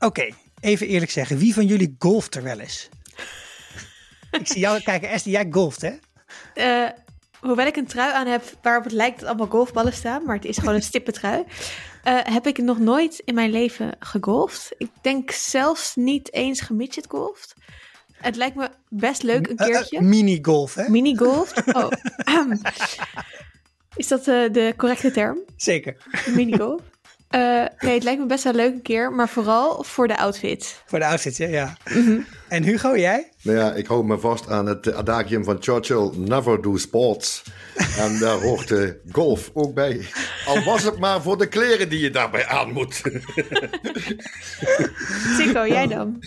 Oké, even eerlijk zeggen. Wie van jullie golft er wel eens? ik zie jou kijken. Esther, jij golft, hè? Uh, hoewel ik een trui aan heb waarop het lijkt dat allemaal golfballen staan, maar het is gewoon een stippe trui, uh, heb ik nog nooit in mijn leven gegolfd. Ik denk zelfs niet eens gemidget golfd. Het lijkt me best leuk een keertje. Uh, Mini-golf, hè? Mini-golf? Oh. is dat de correcte term? Zeker. Mini-golf? Uh, nee, het lijkt me best wel leuk een keer, maar vooral voor de outfit. Voor de outfit, ja. ja. Mhm. En Hugo, jij? Nou ja, ik hou me vast aan het adagium van Churchill: never do sports. En daar hoort de golf ook bij. Al was het maar voor de kleren die je daarbij aan moet. Zico, jij dan?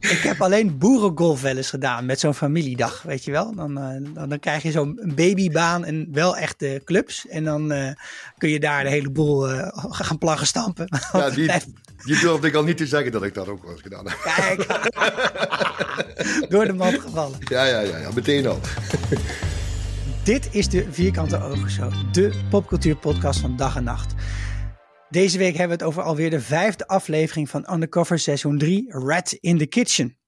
Ik heb alleen boerengolf wel eens gedaan met zo'n familiedag, weet je wel. Dan, uh, dan, dan, krijg je zo'n babybaan en wel echte clubs. En dan uh, kun je daar de hele boel uh, gaan stampen. Ja, die, die durfde ik al niet te zeggen dat ik dat ook eens gedaan heb. Kijk, door de mand gevallen. Ja, ja, ja, ja meteen al. Dit is de Vierkante Ogen Show, de popcultuurpodcast van dag en nacht. Deze week hebben we het over alweer de vijfde aflevering van Undercover seizoen 3, Rat in the Kitchen.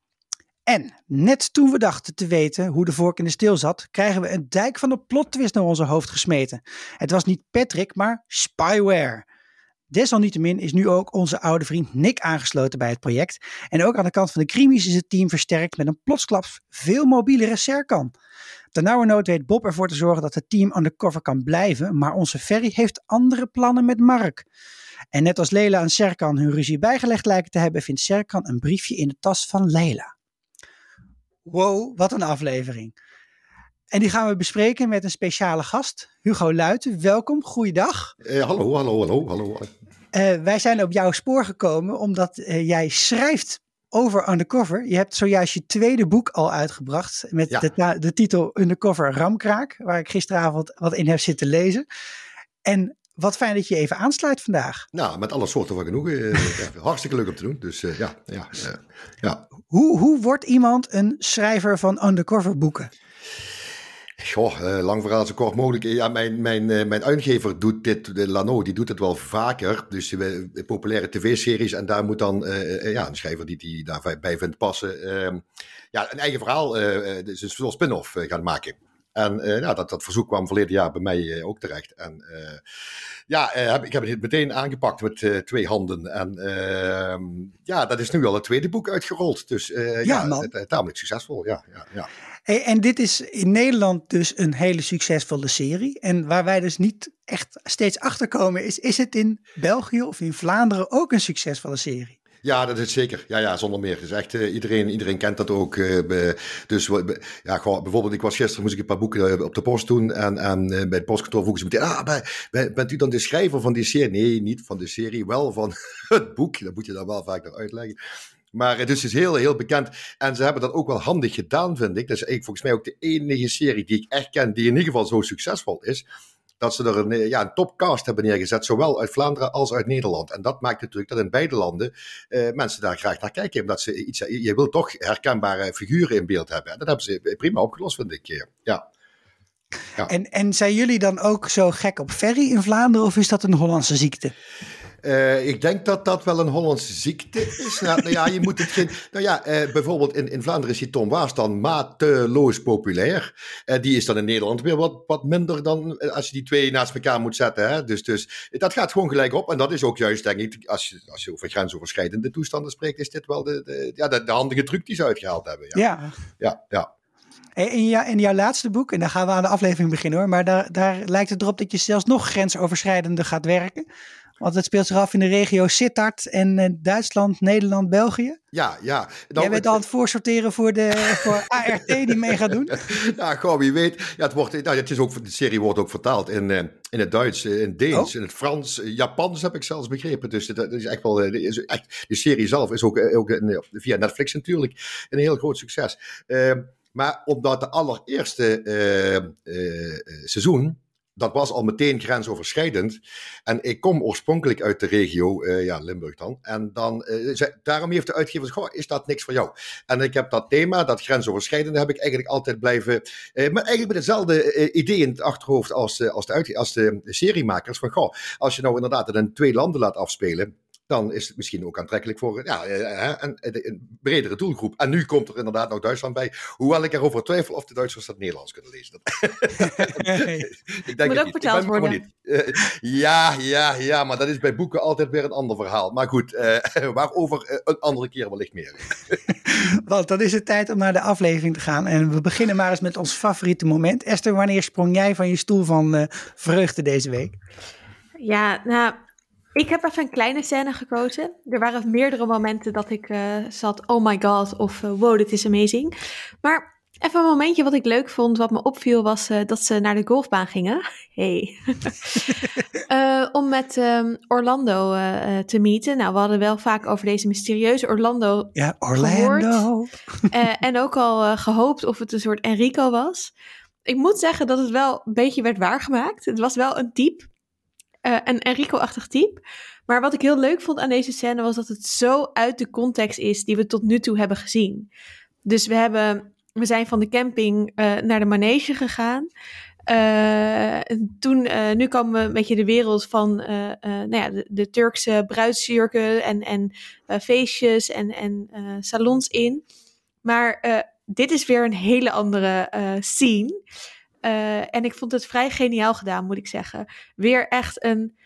En net toen we dachten te weten hoe de vork in de steel zat, krijgen we een dijk van de plot naar onze hoofd gesmeten. Het was niet Patrick, maar spyware. Desalniettemin is nu ook onze oude vriend Nick aangesloten bij het project. En ook aan de kant van de crimies is het team versterkt met een plotsklaps veel mobielere Serkan. Ternauwernood weet Bob ervoor te zorgen dat het team undercover kan blijven, maar onze Ferry heeft andere plannen met Mark. En net als Leila en Serkan hun ruzie bijgelegd lijken te hebben, vindt Serkan een briefje in de tas van Leila. Wow, wat een aflevering. En die gaan we bespreken met een speciale gast, Hugo Luiten. Welkom, goeiedag. Eh, hallo, hallo, hallo, hallo. Uh, wij zijn op jouw spoor gekomen omdat uh, jij schrijft over Undercover. Je hebt zojuist je tweede boek al uitgebracht met de, de, titel Undercover Ramkraak, waar ik gisteravond wat in heb zitten lezen. En wat fijn dat je even aansluit vandaag. Nou, met alle soorten van genoeg. Uh, hartstikke leuk om te doen. Dus ja, ja, ja. Hoe, hoe wordt iemand een schrijver van undercover boeken? Goh, uh, lang verhaal zo kort mogelijk. Ja, mijn, mijn, uh, mijn uitgever doet dit, de Lano, die doet het wel vaker. Dus uh, populaire tv-series en daar moet dan ja, een schrijver die, die daarbij vindt passen, ehm, ja, een eigen verhaal, dus een soort spin-off gaan maken. En nou, dat, dat verzoek kwam verleden jaar bij mij ook terecht. En ja, heb, ik heb het meteen aangepakt met twee handen. En ehm, ja, dat is nu al het tweede boek uitgerold. Dus ja, ja tamelijk succesvol. Ja, ja, ja. En dit is in Nederland dus een hele succesvolle serie. En waar wij dus niet echt steeds achter komen, is: is het in België of in Vlaanderen ook een succesvolle serie? Ja, dat is zeker. Ja, ja zonder meer. Dus echt, uh, iedereen, iedereen kent dat ook. Uh, dus ja, bijvoorbeeld, ik was gisteren, moest ik een paar boeken uh, op de post doen. En, en bij het postkantoor vroegen ze meteen, ah, bij, bent u dan de schrijver van die serie? Nee, niet van de serie, wel van het boek. Dat moet je dan wel vaak nog uitleggen. Maar het is dus heel, heel bekend. En ze hebben dat ook wel handig gedaan, vind ik. Dat is volgens mij ook de enige serie die ik echt ken, die in ieder geval zo succesvol is. Dat ze er een, ja, een topcast hebben neergezet, zowel uit Vlaanderen als uit Nederland. En dat maakt natuurlijk dat in beide landen eh, mensen daar graag naar kijken. Omdat ze iets, je wil toch herkenbare figuren in beeld hebben. En dat hebben ze prima opgelost, vind ik. Ja. Ja. En, en zijn jullie dan ook zo gek op ferry in Vlaanderen of is dat een Hollandse ziekte? Uh, ik denk dat dat wel een Hollandse ziekte is. nou, nou, ja, je moet het geen. Nou ja, uh, bijvoorbeeld in, in Vlaanderen is die Tom Waas dan mateloos populair. Uh, die is dan in Nederland weer wat, wat minder dan als je die twee naast elkaar moet zetten. Hè? Dus, dus dat gaat gewoon gelijk op. En dat is ook juist, denk ik, als je, als je over grensoverschrijdende toestanden spreekt, is dit wel de, de ja, de, de handige truc die ze uitgehaald hebben. Ja, ja. ja, ja. In, jou, in jouw laatste boek, en dan gaan we aan de aflevering beginnen hoor, maar daar, daar lijkt het erop dat je zelfs nog grensoverschrijdende gaat werken. Want het speelt zich af in de regio Sittard en uh, Duitsland, Nederland, België. Ja, ja. Nou, Jij bent al aan het voorsorteren voor de voor ART die mee gaat doen. ja, gewoon wie weet. Ja, het, wordt, nou, het is ook, de serie wordt ook vertaald in, uh, in het Duits, in het Deens, oh. in het Frans, Japans heb ik zelfs begrepen. Dus dat is echt wel, is echt, de serie zelf is ook, ook via Netflix natuurlijk een heel groot succes. Uh, maar omdat de allereerste seizoen dat was al meteen grensoverschrijdend. En ik kom oorspronkelijk uit de regio, uh, ja, Limburg dan. En dan, uh, daarom heeft de uitgever gezegd, is dat niks voor jou? En ik heb dat thema, dat grensoverschrijdende, heb ik eigenlijk altijd blijven... Uh, maar eigenlijk met hetzelfde idee in het achterhoofd als, als, de, als, de, seriemakers. Van, als je nou inderdaad het in twee landen laat afspelen dan is het misschien ook aantrekkelijk voor ja, een, een, bredere doelgroep. En nu komt er inderdaad nog Duitsland bij. Hoewel ik erover twijfel of de Duitsers dat Nederlands kunnen lezen. ik denk Moet ook verteld worden. Niet. ja, ja, ja, maar dat is bij boeken altijd weer een ander verhaal. Maar goed, waarover een andere keer wellicht meer. Want dan is het tijd om naar de aflevering te gaan. En we beginnen maar eens met ons favoriete moment. Esther, wanneer sprong jij van je stoel van vreugde deze week? Ja, nou, ik heb even een kleine scène gekozen. Er waren meerdere momenten dat ik uh, zat, oh my god, of uh, wow, dit is amazing. Maar even een momentje wat ik leuk vond, wat me opviel, was uh, dat ze naar de golfbaan gingen. Hey. om met um, Orlando te meeten. Nou, we hadden wel vaak over deze mysterieuze Orlando Ja, Orlando. en ook al gehoopt of het een soort Enrico was. Ik moet zeggen dat het wel een beetje werd waargemaakt. Het was wel een type uh, een Enrico-achtig type. Maar wat ik heel leuk vond aan deze scène was dat het zo uit de context is die we tot nu toe hebben gezien. Dus we, hebben, we zijn van de camping uh, naar de manege gegaan. Uh, toen, nu komen we een beetje de wereld van nou ja, de, Turkse bruidsjurken en, en feestjes en, en salons in. Maar dit is weer een hele andere scene. Uh, en ik vond het vrij geniaal gedaan, moet ik zeggen. Weer echt een,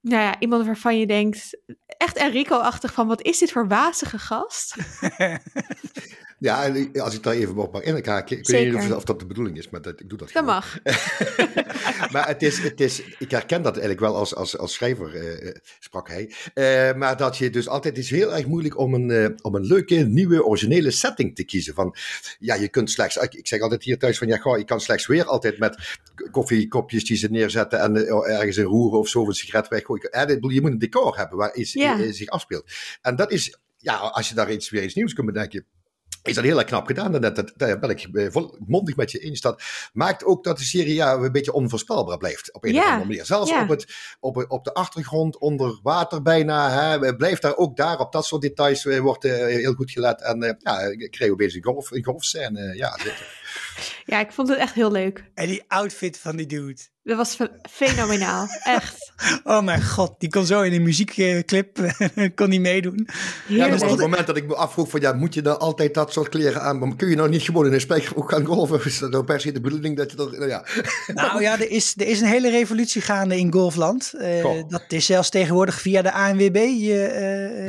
nou ja, iemand waarvan je denkt, echt Enrico-achtig van, wat is dit voor wazige gast? Ja, en als ik daar even op mag inhaken, ik weet niet of, dat de bedoeling is, maar dat, ik doe dat Dat mag. maar het is, het is, ik herken dat eigenlijk wel als, als, als schrijver, uh, sprak hij. Uh, maar dat je dus altijd, het is heel erg moeilijk om een, uh, om een leuke, nieuwe, originele setting te kiezen. Van, ja, je kunt slechts, ik, ik zeg altijd hier thuis van, ja, goh, je kan slechts weer altijd met koffiekopjes die ze neerzetten en ergens een roeren of zo, of een sigaret weggooien. je moet een decor hebben waar iets zich afspeelt. En dat is, ja, als je daar iets, weer iets nieuws kunt bedenken, is dat heel erg knap gedaan. En dat, dat, daar ben ik eh, mondig met je eens. Dat maakt ook dat de serie ja, een beetje onvoorspelbaar blijft. Op een of andere manier. Zelfs op, het, op, op de achtergrond, onder water bijna. Hè, blijft daar ook daar op dat soort details eh, wordt uh, heel goed gelet. En uh, ja, ik kreeg opeens een golf, een golfscène. ja, ja, ik vond het echt heel leuk. En die outfit van die dude. Dat was fenomenaal, echt. Oh mijn god, die kon zo in een muziekclip kon die meedoen. Ja, dat was het moment dat ik me afvroeg van ja, moet je dan altijd dat soort kleren aan? Maar kun je nou niet gewoon in een spijkerbroek gaan golven? Is dat nou per se de bedoeling dat je dat, nou ja. Nou ja, er is, er is een hele revolutie gaande in golfland. Uh, dat is zelfs tegenwoordig via de ANWB je,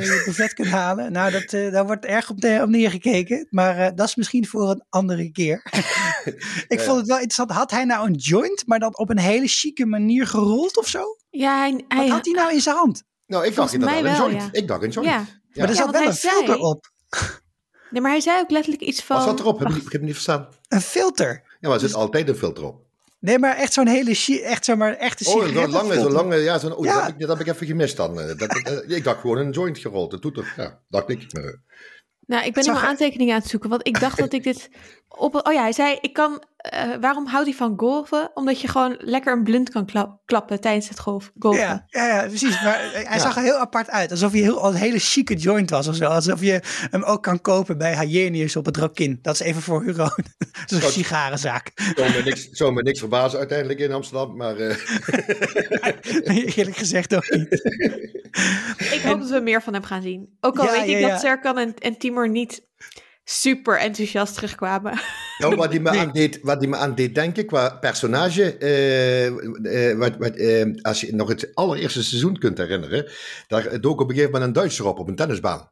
uh, je buffet kunt halen. Nou, dat, uh, daar wordt erg op, de, op neergekeken. Maar dat is misschien voor een andere keer. ik vond het wel interessant. Had hij nou een joint, maar dan op een hele chique manier gerold of zo? Ja, hij, hij Wat had hij nou in zijn hand? Nou, ik dacht dat een joint. Ik dacht een joint. Ja. Maar er zat wel een filter op. Nee, maar hij zei ook letterlijk iets van... Wat zat erop? Heb ik, heb het niet verstaan. Een filter. Ja, maar er zit dus- altijd een filter op. Nee, maar echt zo'n hele, echt zomaar echte sigaret. Oh, zo'n lange, zo'n lange, ja, zo'n, oh, ja. Dat, heb ik, dat heb ik even gemist dan. Eh, dat, uh, ik dacht gewoon een joint gerold, dat doet er, ja, dacht ik. Nou, ik ben nu mijn aantekeningen aan het zoeken, want ik dacht dat ik dit op. Oh ja, hij zei: ik kan. Uh, waarom houdt hij van golven? Omdat je gewoon lekker een blunt kan klap, klappen tijdens het golf, golven. Ja, ja, ja precies. Maar hij zag er heel apart uit, alsof hij heel, een hele chique joint was of zo. Alsof je hem ook kan kopen bij Hyenius op het Rokin. Dat is even voor euro. Zo'n sigarenzaak. Zou me, niks, zou me niks verbazen uiteindelijk in Amsterdam, maar. Uh... Eerlijk gezegd ook niet. ik hoop dat we meer van hem gaan zien. Ook al weet ik dat Serkan en, en Timur niet super enthousiast terugkwamen. Nou, wat hij me, aan deed, wat hij me aan deed denken qua personage, uh, uh, wat, wat, uh, als je nog het allereerste seizoen kunt herinneren, daar dook op een gegeven moment een Duitser op, op een tennisbaan.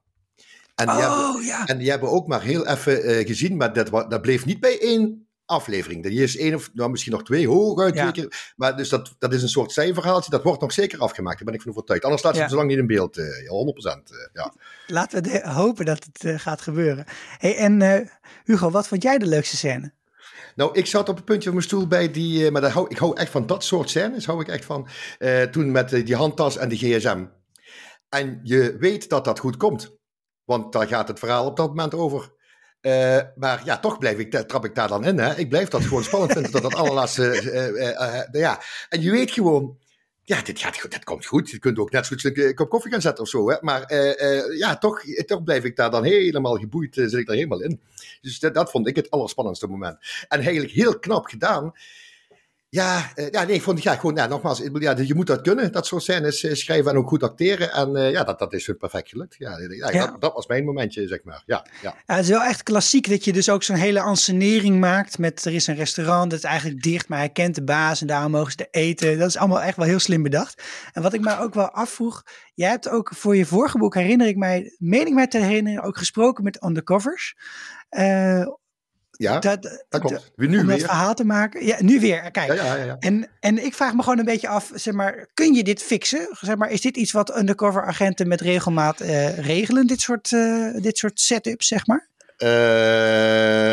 En die, oh, hebben, ja. en die hebben ook maar heel even gezien, maar dat, dat bleef niet bij één aflevering. Die is één of nou, misschien nog twee hooguit. Ja. Twee keer, maar dus dat, dat is een soort zijverhaaltje. Dat wordt nog zeker afgemaakt. Daar ben ik van overtuigd. Anders staat ze ja. zo lang niet in beeld. Uh, 100%. Uh, ja. Laten we hopen dat het uh, gaat gebeuren. Hey, en Hugo, wat vond jij de leukste scène? Nou, ik zat op een puntje van mijn stoel bij die. Maar hou, ik hou echt van dat soort scènes. Hou ik echt van. toen met die handtas en de gsm. En je weet dat dat goed komt. Want daar gaat het verhaal op dat moment over. Uh, maar ja, toch blijf ik, trap ik daar dan in. Hè? Ik blijf dat gewoon spannend vinden tot dat allerlaatste. Uh, uh, ja. En je weet gewoon, ja, dit, gaat goed, dat komt goed. Je kunt ook net zo'n een kop koffie gaan zetten of zo. Hè? Maar ja, toch, toch blijf ik daar dan helemaal geboeid, zit ik daar helemaal in. Dus dat, dat vond ik het allerspannendste moment. En eigenlijk heel knap gedaan Ja, uh, ja, nee, ik vond, ja, gewoon, ja, nogmaals, ja, je moet dat kunnen, dat soort scènes uh, schrijven en ook goed acteren. En uh, ja, dat, dat is perfect gelukt. Ja, ja, ja. Dat, dat, was mijn momentje, zeg maar. Ja, ja. het is wel echt klassiek dat je dus ook zo'n hele ansenering maakt met, er is een restaurant, dat is eigenlijk dicht, maar hij kent de baas en daarom mogen ze er eten. Dat is allemaal echt wel heel slim bedacht. En wat ik me ook wel afvroeg, jij hebt ook voor je vorige boek, herinner ik mij, meen ik mij te herinneren, ook gesproken met undercovers. Ja, dat, dat klopt. Weer nu om weer. dat verhaal te maken. Ja, nu weer. Kijk. Ja, ja, ja, En, en ik vraag me gewoon een beetje af, zeg maar, kun je dit fixen? Zeg maar, is dit iets wat undercover agenten met regelmaat uh, regelen, dit soort, uh, dit soort setups, zeg maar? Uh,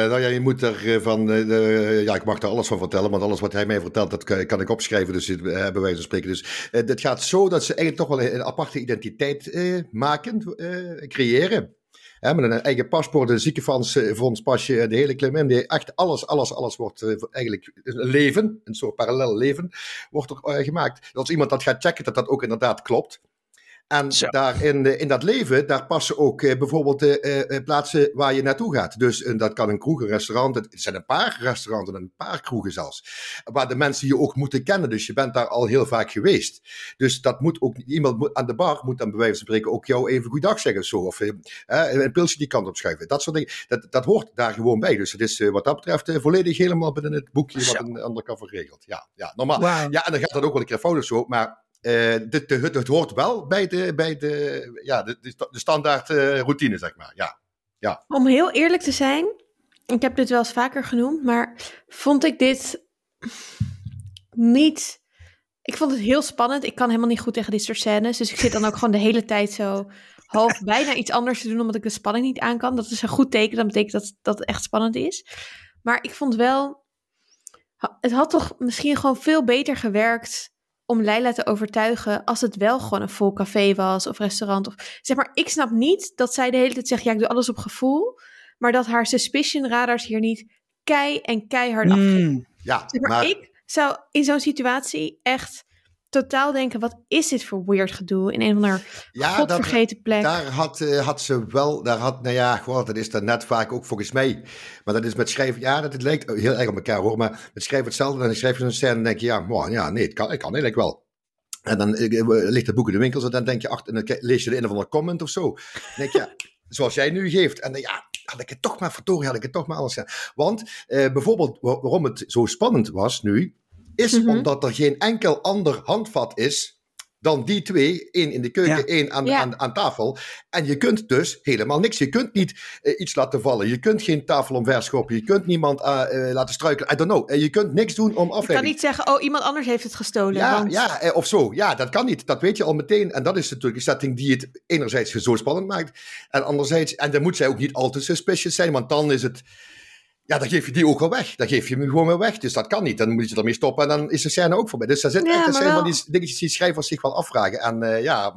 nou ja, je moet er van. Uh, ja, ik mag er alles van vertellen, want alles wat hij mij vertelt, dat kan, kan ik opschrijven. Dus uh, bij wijze van spreken. Dus het gaat zo dat ze eigenlijk toch wel een, een aparte identiteit maken, creëren met een eigen paspoort, een ziekenfondspasje, de hele klim Echt alles, alles, alles wordt uh, eigenlijk een leven, een soort parallel leven, wordt er gemaakt. Als iemand dat gaat checken, dat dat ook inderdaad klopt. En daar in, in dat leven, daar passen ook uh, bijvoorbeeld de uh, plaatsen waar je naartoe gaat. Dus dat kan een kroeg, een restaurant. Het zijn een paar restaurants en een paar kroegen zelfs. Waar de mensen je ook moeten kennen. Dus je bent daar al heel vaak geweest. Dus dat moet ook, iemand aan de bar moet dan bij wijze van spreken ook jou even goeiedag zeggen of zo. Of een pilsje die kant op schuiven. Dat soort dingen. Dat, dat hoort daar gewoon bij. Dus het is wat dat betreft volledig helemaal binnen het boekje wat een undercover regelt. Ja, ja normaal. Ja, en dan gaat dat ook wel een keer fout of zo. Maar uh, dit, het, het, hoort wel bij de, bij de, ja, de, de, standaard uh, routine, zeg maar. Ja. Ja. Om heel eerlijk te zijn, ik heb dit wel eens vaker genoemd, maar vond ik dit niet. Ik vond het heel spannend. Ik kan helemaal niet goed tegen dit soort scènes. Dus ik zit dan ook gewoon de hele tijd zo half bijna iets anders te doen, omdat ik de spanning niet aan kan. Dat is een goed teken. Dat betekent dat, dat het echt spannend is. Maar ik vond wel. Het had toch misschien gewoon veel beter gewerkt om Leila te overtuigen als het wel gewoon een vol café was of restaurant. Of, zeg maar, ik snap niet dat zij de hele tijd zegt, ja, ik doe alles op gevoel. Maar dat haar suspicion radars hier niet kei en keihard mm, afgaan. Ja, zeg maar, ik zou in zo'n situatie echt totaal denken, wat is dit voor weird gedoe in een ander ja, godvergeten plek. Daar had, uh, had ze wel, daar had, nou ja, gewoon, dat is dan net vaak ook volgens mij. Maar dat is met schrijven, ja, dat het lijkt heel erg op elkaar hoor, maar met schrijven hetzelfde. En dan schrijf je een scène en denk je, ja, wow, ja nee, het kan, ik kan eigenlijk wel. En dan uh, ligt het boek in de winkels en dan denk je, achter, en dan lees je de een of andere comment of zo. Dan denk je, ja, zoals jij nu geeft. En dan, ja, had ik het toch maar verdorie, had ik het toch maar alles gedaan. Want uh, bijvoorbeeld, waarom het zo spannend was nu, is mm -hmm. omdat er geen enkel ander handvat is dan die twee. één in de keuken, ja. één aan, ja. aan, aan, tafel. En je kunt dus helemaal niks. Je kunt niet uh, iets laten vallen. Je kunt geen tafel omverschoppen. Je kunt niemand uh, uh, laten struikelen. I don't know. En je kunt niks doen om afleiding. Je kan niet zeggen, oh, iemand anders heeft het gestolen. Ja, want... ja of zo. Ja, dat kan niet. Dat weet je al meteen. En dat is natuurlijk een setting die het enerzijds zo spannend maakt. En anderzijds, en dan moet zij ook niet al te suspicious zijn. Want dan is het ja, dan geef je die ook wel weg. Dan geef je hem gewoon weer weg. Dus dat kan niet. Dan moet je ermee stoppen en dan is de scène ook voorbij. Dus dat, zit, ja, dat zijn wel... die dingetjes die schrijvers zich wel afvragen. En uh, ja,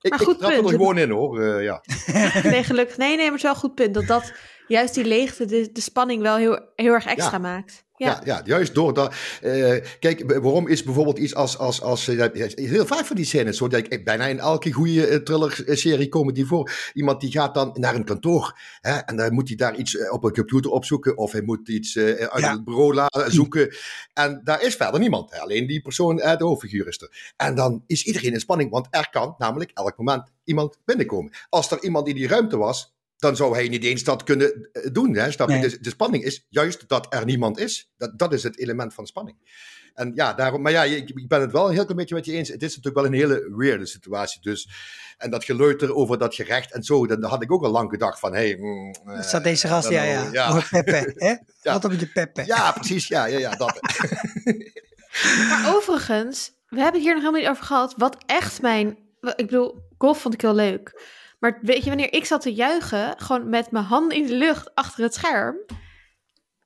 ik, ik trap er gewoon in hoor. Uh, ja. nee, gelukkig. Nee, nee, maar het is wel een goed punt. Dat dat juist die leegte de, de spanning wel heel, heel erg extra ja. maakt. Ja. ja, ja, juist door dat. Uh, kijk, waarom is bijvoorbeeld iets als. als, als uh, heel vaak van die scènes zo. Dat ik, bijna in elke goede uh, thriller-serie komen die voor. Iemand die gaat dan naar een kantoor. Hè, en dan moet hij daar iets op een computer opzoeken. Of hij moet iets uit ja. het bureau laten zoeken. En daar is verder niemand. Hè, alleen die persoon, de hoofdfiguur is er. En dan is iedereen in spanning. Want er kan namelijk elk moment iemand binnenkomen. Als er iemand in die ruimte was, dan zou hij niet eens dat kunnen doen. Hè? Snap je? Nee. Dus de spanning is juist dat er niemand is. Dat, dat is het element van spanning. En ja, daarom, maar ja, ik, ik ben het wel een heel klein beetje met je eens. Het is natuurlijk wel een hele weirde situatie. Dus, en dat geleuter over dat gerecht en zo, dan had ik ook al lang gedacht van, hé... Hey, mm, dat zat deze gast, ja, ja. ja. Over Peppe, hè? ja. Wat op je Peppe. Ja, precies, ja, ja, ja, dat. maar overigens, we hebben het hier nog helemaal niet over gehad. Wat echt mijn... Ik bedoel, golf vond ik heel leuk. Maar weet je, wanneer ik zat te juichen, gewoon met mijn handen in de lucht achter het scherm,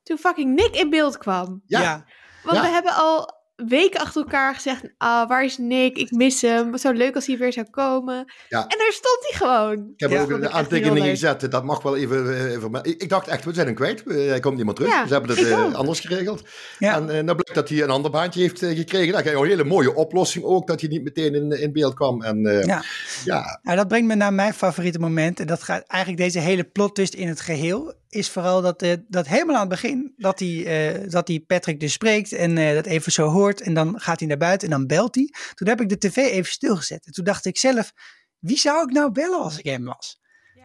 toen fucking Nick in beeld kwam. Ja. Want ja. we hebben al weken achter elkaar gezegd, ah, waar is Nick? Ik mis hem. Zo leuk als hij weer zou komen. Ja. En daar stond hij gewoon. Ik heb ja, ook de aantekeningen gezet. Dat mag wel even... even ik, ik, dacht echt, we zijn hem kwijt. Hij komt niet meer terug. Ja, Ze hebben het uh, anders geregeld. Ja. En uh, nou blijkt dat hij een ander baantje heeft uh, gekregen. Nou, een hele mooie oplossing ook, dat hij niet meteen in, in beeld kwam. En, ja. Ja. Nou, dat brengt me naar mijn favoriete moment. En dat gaat eigenlijk deze hele plot twist in het geheel is vooral dat, uh, dat helemaal aan het begin, dat hij, uh, dat hij Patrick dus spreekt en uh, dat even zo hoort. En dan gaat hij naar buiten en dan belt hij. Toen heb ik de tv even stilgezet. En toen dacht ik zelf, wie zou ik nou bellen als ik hem was?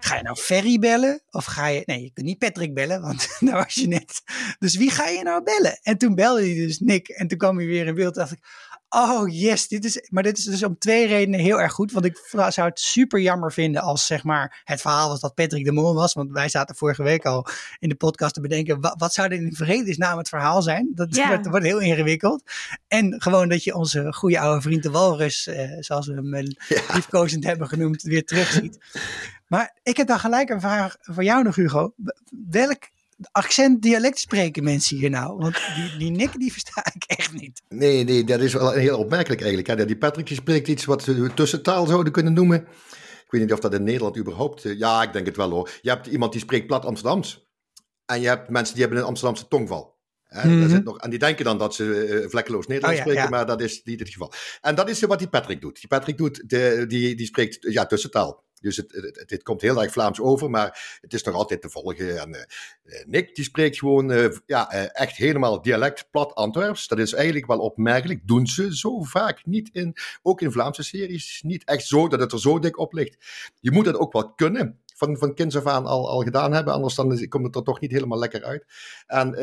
Ga je nou Ferry bellen? Of ga je. Nee, je kunt niet Patrick bellen, want daar was je net. Dus wie ga je nou bellen? En toen belde hij dus Nick. En toen kwam hij weer in beeld. dacht ik. Oh yes, dit is, maar dit is dus om twee redenen heel erg goed. Want ik zou het super jammer vinden als zeg maar het verhaal was dat Patrick de Mol was. Want wij zaten vorige week al in de podcast te bedenken, wat, wat zou er in vredesnaam het verhaal zijn? Dat ja. wordt, wordt, heel ingewikkeld. En gewoon dat je onze goede oude vriend de Walrus, eh, zoals we hem ja. liefkozend hebben genoemd, weer terugziet. Maar ik heb dan gelijk een vraag voor jou nog, Hugo. Welk accent, dialect spreken mensen hier nou? Want die, die Nick, die versta ik echt niet. Nee, nee, dat is wel heel opmerkelijk eigenlijk. Ja, die Patrick die spreekt iets wat we tussentaal zouden kunnen noemen. Ik weet niet of dat in Nederland überhaupt... Eh, ja, ik denk het wel hoor. Je hebt iemand die spreekt plat Amsterdams. En je hebt mensen die hebben een Amsterdamse tongval. En, mm -hmm. nog, en die denken dan dat ze uh, vlekkeloos Nederlands oh, ja, spreken, ja. maar dat is niet het geval. En dat is wat die Patrick doet. Die Patrick doet, de, die, die spreekt ja, tussentaal. Dus het, het, het, komt heel erg Vlaams over, maar het is nog altijd te volgen. En uh, Nick die spreekt gewoon uh, ja, echt helemaal dialect plat Antwerps. Dat is eigenlijk wel opmerkelijk. Doen ze zo vaak niet in, ook in Vlaamse series, niet echt zo dat het er zo dik op ligt. Je moet het ook wel kunnen. Van, van kinds af aan al, al gedaan hebben, anders dan komt het er toch niet helemaal lekker uit. En,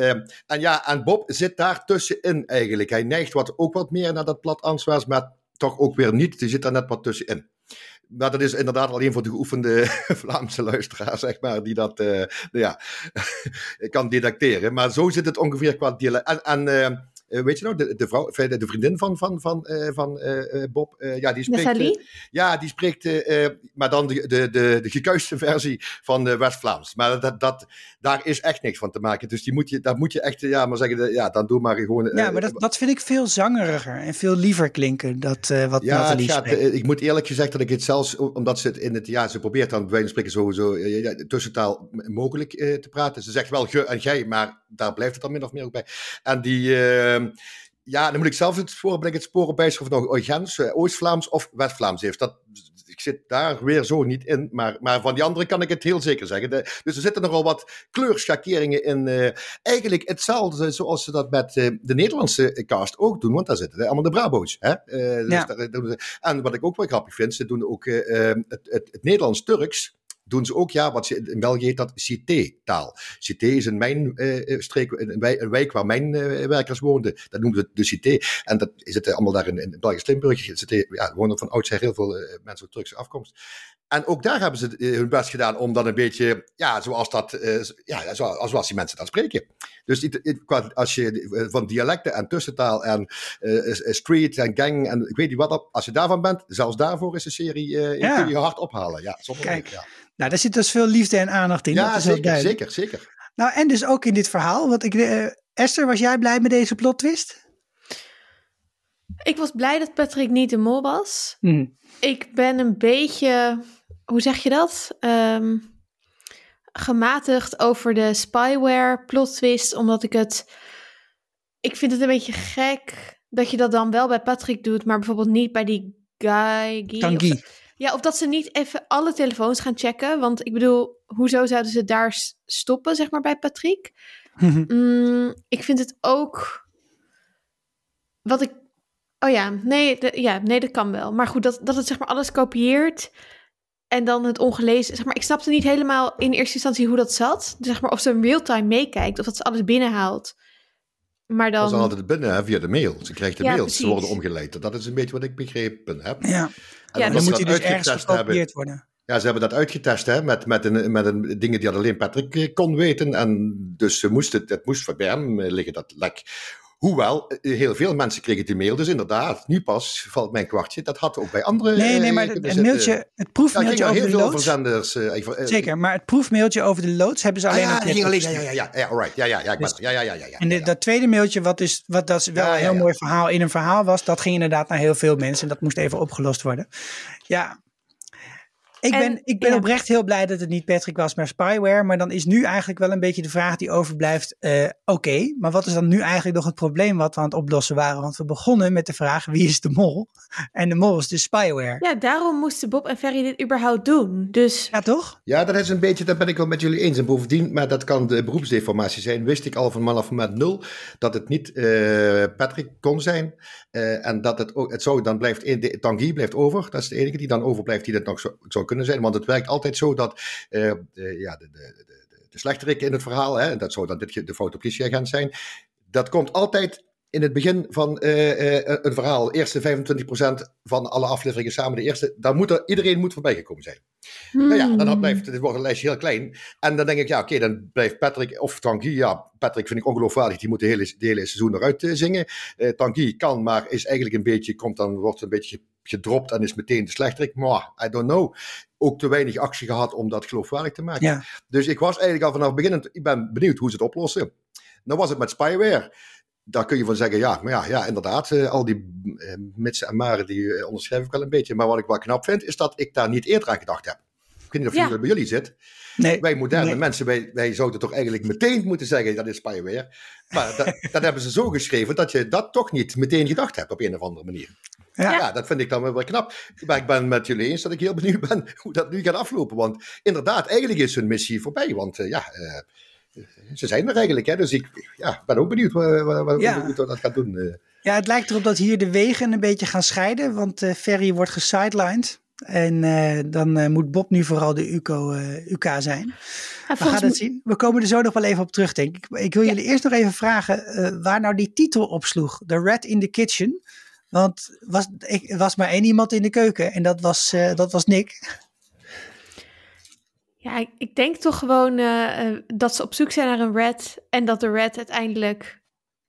en ja, en Bob zit daar tussenin eigenlijk. Hij neigt wat, ook wat meer naar dat plat Antwerps, maar toch ook weer niet. Die zit daar net wat tussenin maar dat is inderdaad alleen voor de geoefende Vlaamse luisteraar, zeg maar, die dat uh, ja, kan didacteren. Maar zo zit het ongeveer qua dialect. En, en uh, weet je nou, de, de, vrouw, de vriendin van, van, van, uh, van Bob, ja, die spreekt. ja, die spreekt, maar dan de, de, de, de gekuiste versie van West-Vlaams. Maar dat, dat, daar is echt niks van te maken. Dus die moet je, daar moet je echt, ja, maar zeggen, ja, dan doe maar gewoon. ja, maar dat, dat vind ik veel zangeriger en veel liever klinken. Dat, wat ja, Nathalie gaat, ik moet eerlijk gezegd dat ik het zelfs, omdat ze het in het, ja, ze probeert dan bij wijze van spreken sowieso ja, tussentaal mogelijk te praten. Ze zegt wel ge en gij, maar daar blijft het dan min of meer ook bij. En die, uh, ja, dan moet ik zelf het sporen, ben ik het sporen bij of nog Oigens, Oost-Vlaams of West-Vlaams heeft. Dat, ik zit daar weer zo niet in, maar, maar van die andere kan ik het heel zeker zeggen. De, dus er zitten nogal wat kleurschakeringen in. Uh, eigenlijk hetzelfde zoals ze dat met uh, de Nederlandse cast ook doen, want daar zitten allemaal de Brabo's. Hè? Uh, ja. dus daar, en wat ik ook wel grappig vind, ze doen ook het, het, het Nederlands-Turks doen ze ook, ja, wat ze, in België heet dat Cité-taal. Cité is een uh, een, wijk, een wijk waar mijnwerkers woonden. Dat noemen ze de Cité. En dat zitten allemaal daar in, in Belgisch Limburg. Cité, ja, wonen van oudsher heel veel mensen van Turkse afkomst. En ook daar hebben ze hun best gedaan om dan een beetje, ja, zoals dat, uh, ja, zoals, zoals die mensen dat spreken. Dus als je van dialecten en tussentaal en uh, street en gang en ik weet niet wat, als je daarvan bent, zelfs daarvoor is de serie, uh, ja. kun je hard ophalen. Ja, Kijk, ja. Nou, daar zit dus veel liefde en aandacht in. Ja, zeker, zeker, zeker. Nou, en dus ook in dit verhaal. Want ik, uh, Esther, was jij blij met deze plot twist? Ik was blij dat Patrick niet de mol was. Hmm. Ik ben een beetje, hoe zeg je dat? Um, gematigd over de spyware plot twist, omdat ik het... Ik vind het een beetje gek dat je dat dan wel bij Patrick doet, maar bijvoorbeeld niet bij die guy... Tanguy. Ja, of dat ze niet even alle telefoons gaan checken. Want ik bedoel, hoezo zouden ze daar stoppen, zeg maar, bij Patrick? mm, ik vind het ook. Wat ik. Oh ja, nee, ja, nee, dat kan wel. Maar goed, dat, dat het zeg maar alles kopieert. En dan het ongelezen. Zeg maar, ik snapte niet helemaal in eerste instantie hoe dat zat. Dus zeg maar, of ze in real-time meekijkt. Of dat ze alles binnenhaalt. Maar dan... Ze altijd binnen hè, via de mail. Ze krijgt de ja, mails, precies. ze worden omgeleid. Dat is een beetje wat ik begrepen heb. Ja. En ja, dan moet hij dus ergens gekopieerd worden. Ja, ze hebben dat uitgetest hè, met, met, een, met een, dingen die alleen Patrick eh, kon weten. En dus ze moest het, het moest voor Bern eh, liggen, dat lek. Hoewel, eh, heel veel mensen kregen die mail, dus inderdaad, nu pas valt mijn kwartje. Dat had ook bij andere. Nee, nee, maar het, het mailtje, het proefmailtje ja, over heel de veel loods. verzenders. Uh, Zeker, maar het proefmailtje over de loods hebben ze alleen ah, ja, op alleen, ja, ja, ja, ja, alright, ja, ja, ja, ik dus, ja, ja, ja, ja, En de, dat tweede mailtje, wat, dus, wat dat wel ja, een heel mooi verhaal in een verhaal was, dat ging inderdaad naar heel veel mensen en dat moest even opgelost worden. Ja, Ik En- ben, ik ben ja. oprecht heel blij dat het niet Patrick was, maar spyware. Maar dan is nu eigenlijk wel een beetje de vraag die overblijft. eh, Oké, maar wat is dan nu eigenlijk nog het probleem wat we aan het oplossen waren? Want we begonnen met de vraag wie is de mol? En de mol is dus spyware. Ja, daarom moesten Bob en Ferry dit überhaupt doen. Dus Ja, toch? Ja, dat is een beetje, dat ben ik wel met jullie eens. En bovendien, maar dat kan de beroepsdeformatie zijn, wist ik al vanaf moment nul dat het niet eh, Patrick kon zijn. Eh, en dat het ook, het zou, dan blijft, Tanguy blijft over. Dat is de enige die dan overblijft die dat nog zo, zou kunnen zijn. Want het werkt altijd zo dat eh, de, ja, de, de, de, de, de slechterik in het verhaal, hè, en dat zou dan dit, de foute politieagent zijn, dat komt altijd in het begin van eh, eh, een verhaal, eerste 25% van alle afleveringen samen, de eerste, daar moet er, iedereen moet voorbij gekomen zijn. Nou ja, dan Hmm. blijft, het wordt een lijstje heel klein. En dan denk ik, ja, oké, dan blijft Patrick of Tanguy. Ja, Patrick vind ik ongeloofwaardig. Die moet de hele, de hele seizoen eruit eh, zingen. Tanguy kan, maar is eigenlijk een beetje, komt dan, wordt een beetje gedropt en is meteen de slechterik. Maar, I don't know. Ook te weinig actie gehad om dat geloofwaardig te maken. Ja. Dus ik was eigenlijk al vanaf het begin, ik ben benieuwd hoe ze het oplossen. Nou was het met spyware. Daar kun je van zeggen, ja, maar ja, ja inderdaad, eh, al die eh, mitsen en maren, die eh, onderschrijf ik wel een beetje. Maar wat ik wel knap vind, is dat ik daar niet eerder aan gedacht heb. Ik weet niet of Ja. jullie bij jullie zit. Nee. Wij moderne Nee. mensen, wij, wij zouden toch eigenlijk meteen moeten zeggen, dat is spyware. Maar dat, dat hebben ze zo geschreven dat je dat toch niet meteen gedacht hebt op een of andere manier. Ja. Ja, dat vind ik dan wel knap. Maar ik ben met jullie eens dat ik heel benieuwd ben hoe dat nu gaat aflopen. Want inderdaad, eigenlijk is hun missie voorbij. Want eh, ja, eh, ze zijn er eigenlijk. Hè? Dus ik ja, ben ook benieuwd wa- wa- wa- Ja. hoe dat gaat doen. eh. Ja, het lijkt erop dat hier de wegen een beetje gaan scheiden, want eh Ferry wordt gesidelined. En eh, dan eh, moet Bob nu vooral de UCO, eh, UK zijn. Ja, We gaan het zien. We komen er zo nog wel even op terug, denk ik. Ik wil jullie eerst nog even vragen waar nou die titel op sloeg. The Rat in the Kitchen. Want was, ik, er was maar één iemand in de keuken en dat was, dat was Nick. Ja, ik, ik denk toch gewoon dat ze op zoek zijn naar een red. En dat de red uiteindelijk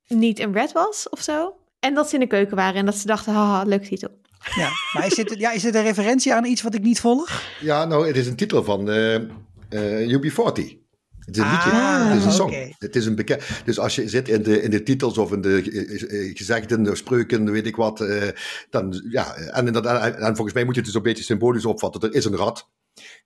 niet een red was of zo. En dat ze in de keuken waren en dat ze dachten, haha, leuk titel. Ja, maar is dit, ja, is dit een referentie aan iets wat ik niet volg? Ja, nou, het is een titel van eh eh, UB40. Het is een liedje. Ah, Het is een song. Het is een bekend. Dus als je zit in de, in de titels of in de eh, eh, gezegden, de spreuken, weet ik wat. eh, dan, ja, en, en, en volgens mij moet je het dus een beetje symbolisch opvatten. Er is een rat.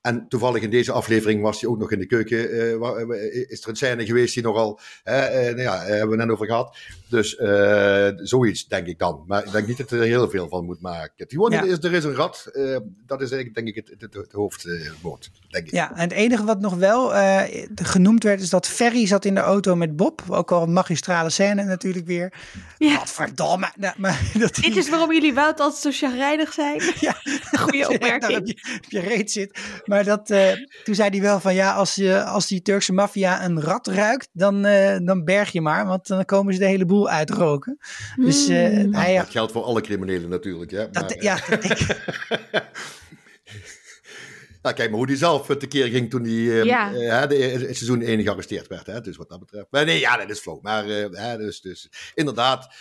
En toevallig in deze aflevering was hij ook nog in de keuken. eh, eh, is er een scène geweest die nogal. hè, eh, nou ja, hebben we net over gehad. Dus eh, zoiets denk ik dan. Maar ik denk niet dat er heel veel van moet maken. Gewoon, Ja. er, is, er is een rat. eh, dat is eigenlijk denk ik het, het, het hoofdwoord. denk ik. Ja, en het enige wat nog wel eh, genoemd werd is dat Ferry zat in de auto met Bob. Ook al een magistrale scène natuurlijk weer. Ja. Wat verdomme. Nou, maar dat Dit is waarom jullie Wout altijd zo chagrijnig zijn. Ja. Goeie daar opmerking. op je, op je reet zit. Maar dat, eh, toen zei hij wel van ja, als, je, als die Turkse maffia een rat ruikt, dan, eh, dan berg je maar. Want dan komen ze de hele boel uitroken. Dus eh, Hmm. hij, Dat geldt voor alle criminelen natuurlijk. Hè? dat, Maar, ja, dat- ik, Nou, kijk maar hoe die zelf tekeer ging toen hij Ja. de, het seizoen 1 gearresteerd werd. Hè? Dus wat dat betreft. Maar nee, ja, dat is flauw. Maar eh, hè, dus, dus inderdaad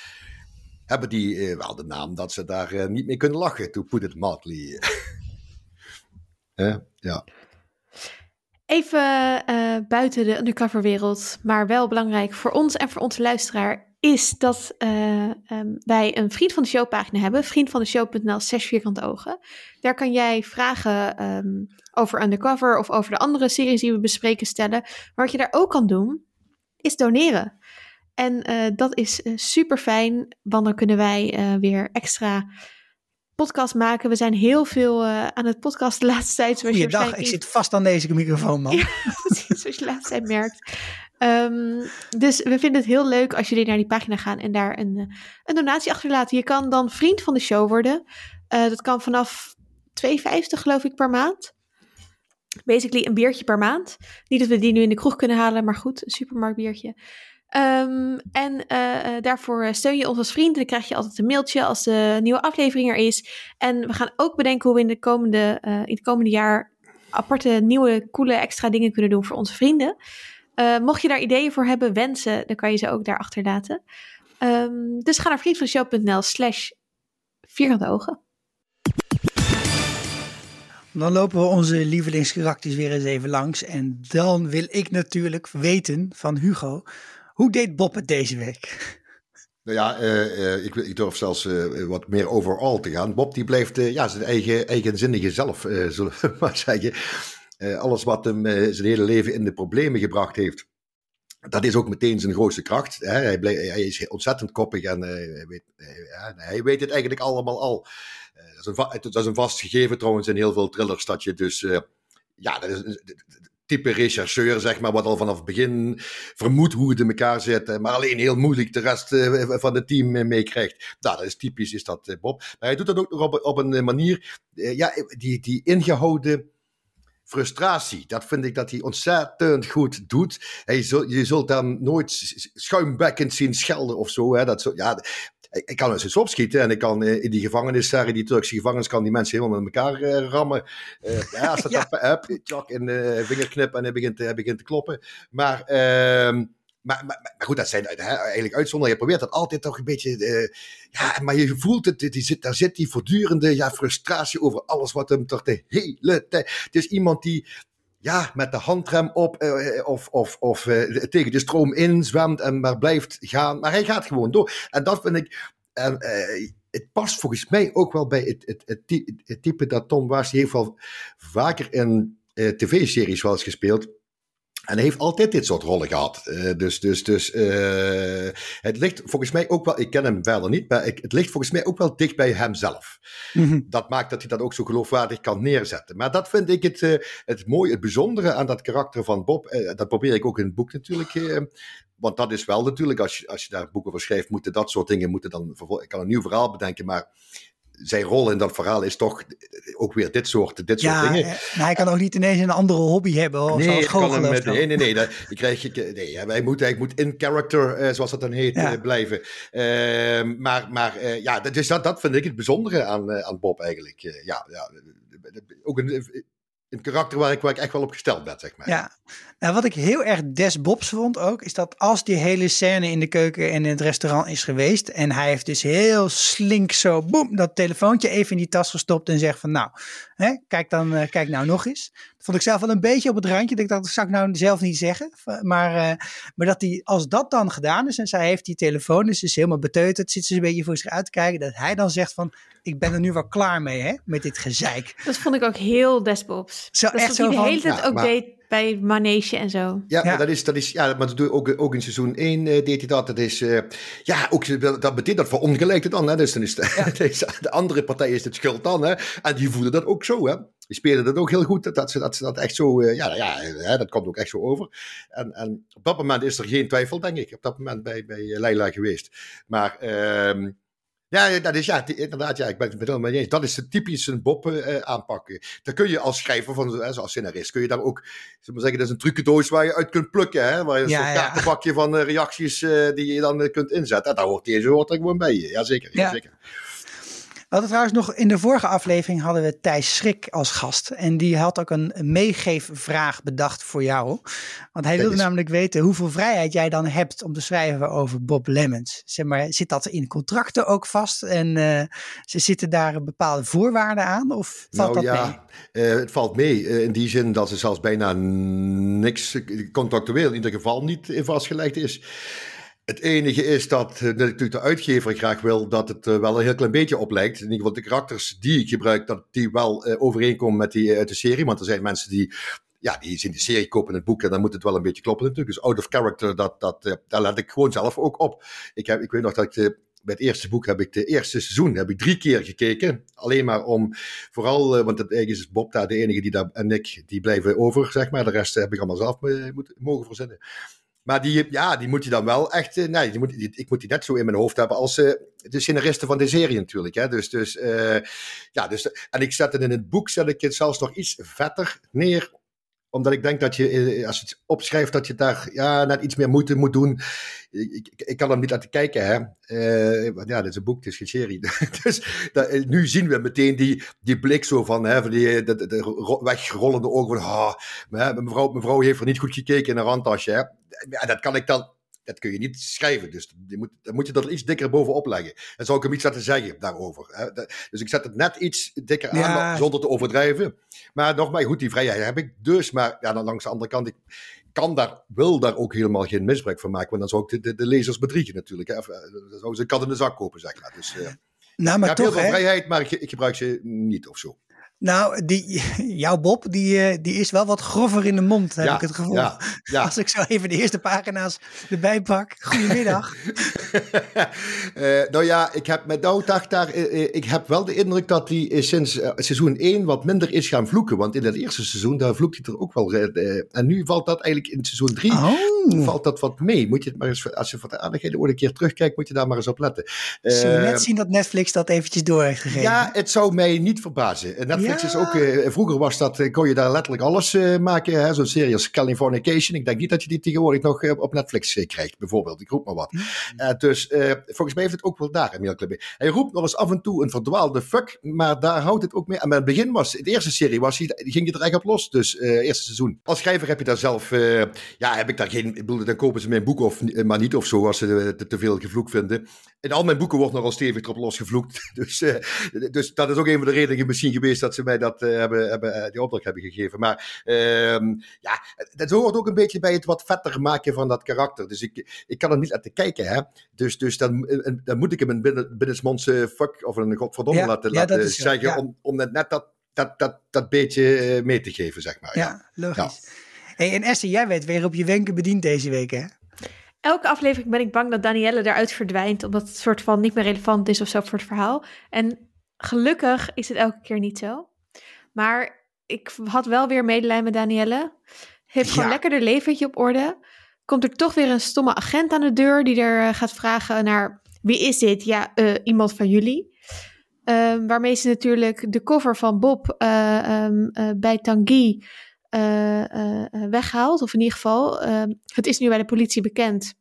hebben die eh, wel de naam dat ze daar niet mee kunnen lachen. To put it mildly. Ja. Even eh, buiten de undercoverwereld, maar wel belangrijk voor ons en voor onze luisteraar, is dat eh, ehm, wij een Vriend van de Show pagina hebben. Vriendvandeshow.nl slash vierkante ogen. Daar kan jij vragen ehm, over Undercover of over de andere series die we bespreken stellen. Maar wat je daar ook kan doen, is doneren. En eh, dat is super fijn, want dan kunnen wij weer extra podcast maken. We zijn heel veel eh, aan het podcast de laatste tijd. Goeiedag, ik zit vast aan deze microfoon man. Ja. Precies, zoals je laatst tijd merkt. Ehm, dus we vinden het heel leuk als jullie naar die pagina gaan en daar een, eh, een donatie achterlaten. Je kan dan vriend van de show worden. Eh, dat kan vanaf 2,50 geloof ik per maand. Basically een biertje per maand. Niet dat we die nu in de kroeg kunnen halen, maar goed, een supermarktbiertje. Ehm, en eh, eh, daarvoor steun je ons als vriend. Dan krijg je altijd een mailtje als de nieuwe aflevering er is. En we gaan ook bedenken hoe we in, de komende, eh, in het komende jaar aparte, nieuwe, coole, extra dingen kunnen doen voor onze vrienden. Eh, mocht je daar ideeën voor hebben, wensen, dan kan je ze ook daar achterlaten. Ehm, dus ga naar vriendvandeshow.nl slash vierkante ogen. Dan lopen we onze lievelingskarakters weer eens even langs. En dan wil ik natuurlijk weten van Hugo. Hoe deed Bob het deze week? Nou ja, uh, ik, ik, durf zelfs uh, wat meer overal te gaan. Bob die blijft ja, zijn eigen, eigenzinnige zelf, zullen we maar zeggen. alles wat hem zijn hele leven in de problemen gebracht heeft, dat is ook meteen zijn grootste kracht. Hè? Hij, hij, is ontzettend koppig en hij weet, hij, weet het eigenlijk allemaal al. dat, is een, dat is een vast gegeven trouwens in heel veel thrillers, dat je dus... ja, dat is, type rechercheur, zeg maar, wat al vanaf het begin vermoedt hoe het in elkaar zit, maar alleen heel moeilijk de rest eh, van het team eh, meekrijgt. Nou, dat is typisch, is dat eh, Bob. Maar hij doet dat ook nog op, op een manier, ja, die, die ingehouden frustratie. Dat vind ik dat hij ontzettend goed doet. Hij je zult dan nooit schuimbekkend zien schelden of zo. Hè. Dat zo ja, ik kan eens opschieten en ik kan in die gevangenis, in die Turkse gevangenis, kan die mensen helemaal met elkaar uh, rammen. Uh, ja, als dat ja. heb, tjak in de vingerknip en hij begint, hij begint te kloppen. Maar, uh, maar, maar, maar, goed, dat zijn eigenlijk uitzonderingen. Je probeert dat altijd toch een beetje. Uh, ja, maar je voelt het, die zit, daar zit die voortdurende ja, frustratie over alles wat hem toch de hele tijd. Het is iemand die ja, met de handrem op uh, of, of, of uh, tegen de stroom in zwemt en maar blijft gaan. Maar hij gaat gewoon door. En dat vind ik. Het past volgens mij ook wel bij het, het, het, type dat Tom was. Heeft wel vaker in tv-series wel eens gespeeld. En hij heeft altijd dit soort rollen gehad. Uh, dus dus, dus uh, het ligt volgens mij ook wel, ik ken hem verder niet, maar ik, het ligt volgens mij ook wel dicht bij hemzelf. Mm -hmm. Dat maakt dat hij dat ook zo geloofwaardig kan neerzetten. Maar dat vind ik het, uh, het mooie, het bijzondere aan dat karakter van Bob. dat probeer ik ook in het boek natuurlijk. want dat is wel natuurlijk, als je, als je daar boeken over schrijft, moeten dat soort dingen moeten dan. Ik kan een nieuw verhaal bedenken, maar zijn rol in dat verhaal is toch ook weer dit soort, dit soort dingen. Ja, hij kan ook niet ineens een andere hobby hebben. Of nee, kan hem nee, nee, nee. Dat, je krijg, nee hij, moet, hij moet in character, uh, zoals dat dan heet, ja. uh, blijven. Uh, maar maar ja, dus dat, dat vind ik het bijzondere aan, aan Bob eigenlijk. ja, ja, ook een, een karakter waar ik, waar ik echt wel op gesteld ben, zeg maar. Ja, nou, wat ik heel erg des Bobs vond ook, is dat als die hele scène in de keuken en in het restaurant is geweest en hij heeft dus heel slink zo, boem, dat telefoontje even in die tas gestopt en zegt van nou, hè, kijk dan, uh, kijk nou nog eens. Vond ik zelf wel een beetje op het randje. Dat, dat zou ik nou zelf niet zeggen. Maar, uh, maar dat hij, als dat dan gedaan is en zij heeft die telefoon, dus is helemaal beteuterd, zit ze een beetje voor zich uit te kijken, dat hij dan zegt van ik ben er nu wel klaar mee, hè, met dit gezeik. Dat vond ik ook heel desbobs. Zo dat echt zo de van, hele tijd ja, ook maar- deed bij Manege en zo. Ja, Ja. maar dat is, dat is, ja, maar dat doe je ook, ook in seizoen 1 eh, deed hij dat. Dat is, eh, ja, ook, dat betekent dat verongelijkt het dan. Hè? Dus dan is de, deze- de andere partij is het schuld dan. Hè? En die voelen dat ook zo. Hè? Die spelen dat ook heel goed. Dat, ze, dat ze dat echt zo, eh, ja, ja hè, dat komt ook echt zo over. En, en op dat moment is er geen twijfel, denk ik. Op dat moment bij, bij eh, Leila geweest. Maar ehm, ja, dat is ja, die- inderdaad, ja, ik ben het helemaal mee eens. Dat is de typische Bob eh, aanpakken. Daar kun je als schrijver, van, eh, als scenarist, kun je daar ook, we maar zeggen, dat is een trucendoos waar je uit kunt plukken. Hè? Waar je een ja. kaartenbakje van eh, reacties eh, die je dan eh, kunt inzetten. En daar hoort deze hoort er gewoon bij. Jazeker, Ja. ja. zeker. Hadden trouwens nog in de vorige aflevering hadden we Thijs Schrik als gast. En die had ook een meegeefvraag bedacht voor jou. Want hij wilde namelijk weten hoeveel vrijheid jij dan hebt om te schrijven over Bob Lemons. Zeg maar, zit dat in contracten ook vast? En eh, ze zitten daar bepaalde voorwaarden aan? Of valt nou dat ja, mee? eh, het valt mee. eh, in die zin dat er zelfs bijna niks contractueel in ieder geval niet in vastgelegd is. Het enige is dat eh, natuurlijk de uitgever graag wil dat het eh, wel een heel klein beetje op lijkt. In ieder geval de karakters die ik gebruik, dat die wel eh, overeenkomen met die eh, uit de serie. Want er zijn mensen die, ja, die zien de serie kopen het boek en dan moet het wel een beetje kloppen natuurlijk. Dus out of character, dat, dat, eh, daar let ik gewoon zelf ook op. Ik, heb, ik weet nog dat ik de, bij het eerste boek heb ik de eerste seizoen heb ik drie keer gekeken. Alleen maar om, vooral, eh, want het eigenlijk is Bob daar de enige die daar, en ik, die blijven over, zeg maar. De rest heb ik allemaal zelf eh, moet, mogen verzinnen. Maar die, ja, die moet je dan wel echt. eh, Nee, die moet, die- ik moet die net zo in mijn hoofd hebben als eh, de scenaristen van de serie natuurlijk. Hè. Dus, dus, eh, ja, dus, en ik zet het in het boek, zet ik het zelfs nog iets vetter neer. Omdat ik denk dat je, eh, als je het opschrijft, dat je daar ja, net iets meer moeite moet doen. Ik, ik, kan hem niet laten kijken, hè. Eh, ja, dit is een boek, het is geen serie. dus dat, eh, nu zien we meteen die, die blik zo van, hè, van die, de, de, de ro- wegrollende ogen van, hè, mevrouw, heeft er niet goed gekeken in een randtasje, hè. Dat kan ik dan dat kun je niet schrijven. Dus je moet, dan moet je dat iets dikker bovenop leggen. En zou ik hem iets laten zeggen daarover. Hè? Dus ik zet het net iets dikker aan, zonder te overdrijven. Maar nogmaals, goed, die vrijheid heb ik dus. Maar ja, dan langs de andere kant, ik kan daar, wil daar ook helemaal geen misbruik van maken. Want dan zou ik de, de, lezers bedriegen natuurlijk. Hè? Dan zou ze een kat in de zak kopen, zeg maar. Dus, uh, nou, maar ik heb toch, heel veel vrijheid, maar ik, ik gebruik ze niet of zo. Nou, die, jouw Bob, die, eh, die is wel wat grover in de mond, heb ik het gevoel. Ja, ja. Als ik zo even de eerste pagina's erbij pak. Goedemiddag. uh, nou ja, ik heb met dacht daar, uh, ik heb wel de indruk dat hij sinds seizoen 1 wat minder is gaan vloeken. Want in het eerste seizoen, daar vloekt hij er ook wel. en nu valt dat eigenlijk in seizoen 3, oh. valt dat wat mee. Moet je het maar eens, als je voor de aardigheden ooit een keer terugkijkt, moet je daar maar eens op letten. Zullen we net zien dat Netflix dat eventjes door heeft gegeven? Ja, het zou mij niet verbazen. Netflix is ook, vroeger was dat, kon je daar letterlijk alles maken. Zo'n serie als Californication. Ik denk niet dat je die tegenwoordig nog op Netflix krijgt, bijvoorbeeld. Ik roep maar wat. Mm. Dus volgens mij heeft het ook wel daar een Hij roept nog eens af en toe een verdwaalde fuck, maar daar houdt het ook mee. En bij het begin was, de eerste serie was, ging je er echt op los. Dus eerste seizoen. Als schrijver heb je daar zelf, ja, heb ik daar geen, ik bedoel, dan kopen ze mijn boek of, maar niet of zo, als ze te, te veel gevloekt vinden. In al mijn boeken wordt nogal stevig erop losgevloekt. Dus, dus dat is ook een van de redenen misschien geweest dat ze mij dat hebben, hebben, die opdracht hebben gegeven. Maar uh, ja, dat hoort ook een beetje bij het wat vetter maken van dat karakter. Dus ik, ik kan er niet laten kijken. Hè? Dus, dus dan, eh, dan moet ik hem een binnen, binnensmondse fuck of een godverdomme ja, laten, ja, laten zeggen. Ja. Om, om net dat, dat, dat, dat beetje mee te geven, zeg maar. Ja, logisch. Hey, en Esther, jij weet weer op je wenken bediend deze week, hè? elke aflevering ben ik bang dat Danielle eruit verdwijnt, omdat het soort van niet meer relevant is of zo voor het verhaal. En gelukkig is het elke keer niet zo. Maar ik had wel weer medelijden met Danielle. Heeft gewoon lekker haar leventje op orde. Komt er toch weer een stomme agent aan de deur die er eh, gaat vragen naar wie is dit? Ja, uh, iemand van jullie. Um, waarmee ze natuurlijk de cover van Bob uh, um, bij Tanguy weghaalt. Of in ieder geval, ehm, het is nu bij de politie bekend.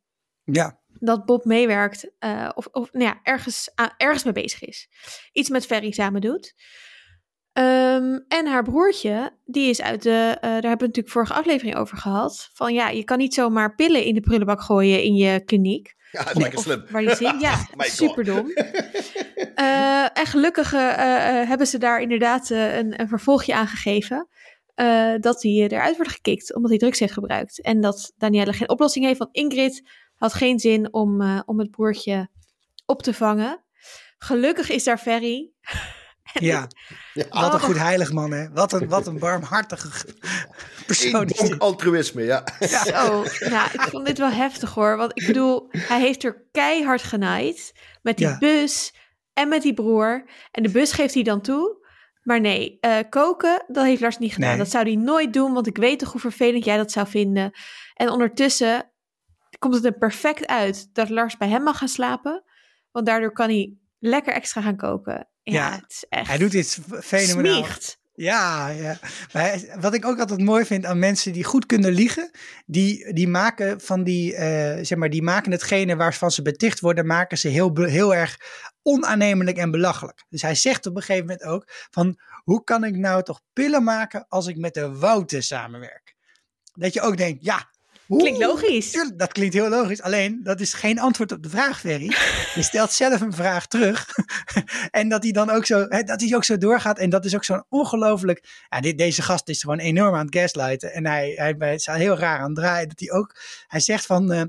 Ja. Dat Bob meewerkt of, of nou ja, ergens, ergens mee bezig is. Iets met Ferry samen doet. Um, en haar broertje, die is uit de, uh, daar hebben we natuurlijk vorige aflevering over gehad. Van ja, je kan niet zomaar pillen in de prullenbak gooien in je kliniek. Ja, lekker slim. Waar die zit, ja, superdom. uh, en gelukkig uh, hebben ze daar inderdaad een, een, vervolgje aan gegeven. dat hij eruit wordt gekikt omdat hij drugs heeft gebruikt. En dat Danielle geen oplossing heeft, want Ingrid had geen zin om, om het broertje op te vangen. Gelukkig is daar Ferry. Ja. wat een goed heilig man, hè? Wat een, wat een barmhartige persoon. Een altruïsme, ja. ja. Zo, ja, ik vond dit wel heftig hoor. Want ik bedoel, hij heeft er keihard genaaid met die bus en met die broer. En de bus geeft hij dan toe. Maar nee, uh, koken, dat heeft Lars niet gedaan. Dat zou hij nooit doen, want ik weet toch hoe vervelend jij dat zou vinden. En ondertussen komt het er perfect uit dat Lars bij hem mag gaan slapen. Want daardoor kan hij lekker extra gaan koken. Ja, het is echt hij doet dit fenomenaal. Ja, ja. Maar wat ik ook altijd mooi vind aan mensen die goed kunnen liegen, die, die maken van die, uh, zeg maar, die maken hetgene waarvan ze beticht worden, maken ze heel, heel erg onaannemelijk en belachelijk. Dus hij zegt op een gegeven moment ook van, hoe kan ik nou toch pillen maken als ik met de Wouter samenwerk? Dat je ook denkt, ja, Klinkt logisch. Dat klinkt heel logisch. Alleen, dat is geen antwoord op de vraag, Ferry. Je stelt zelf een vraag terug. en dat hij dan ook zo, hè, dat hij ook zo doorgaat. En dat is ook zo'n ongelooflijk. Ja, dit, deze gast is gewoon enorm aan het gaslighten. En hij, hij, hij is heel raar aan het draaien. Dat hij ook, hij zegt van, uh,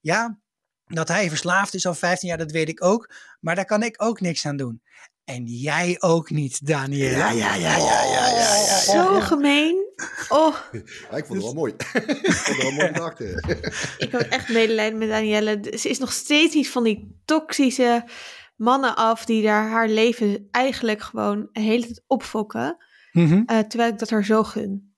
ja, dat hij verslaafd is al 15 jaar, dat weet ik ook. Maar daar kan ik ook niks aan doen. En jij ook niet, Daniel. Ja, ja, ja, ja, ja, ja, ja, Zo gemeen. Oh. Ja, ik vond het wel mooi. ik vond het wel mooi gedacht. ik had echt medelijden met Danielle. Ze is nog steeds iets van die toxische mannen af die daar haar leven eigenlijk gewoon de hele tijd opfokken. Mm -hmm. uh, terwijl ik dat haar zo gun.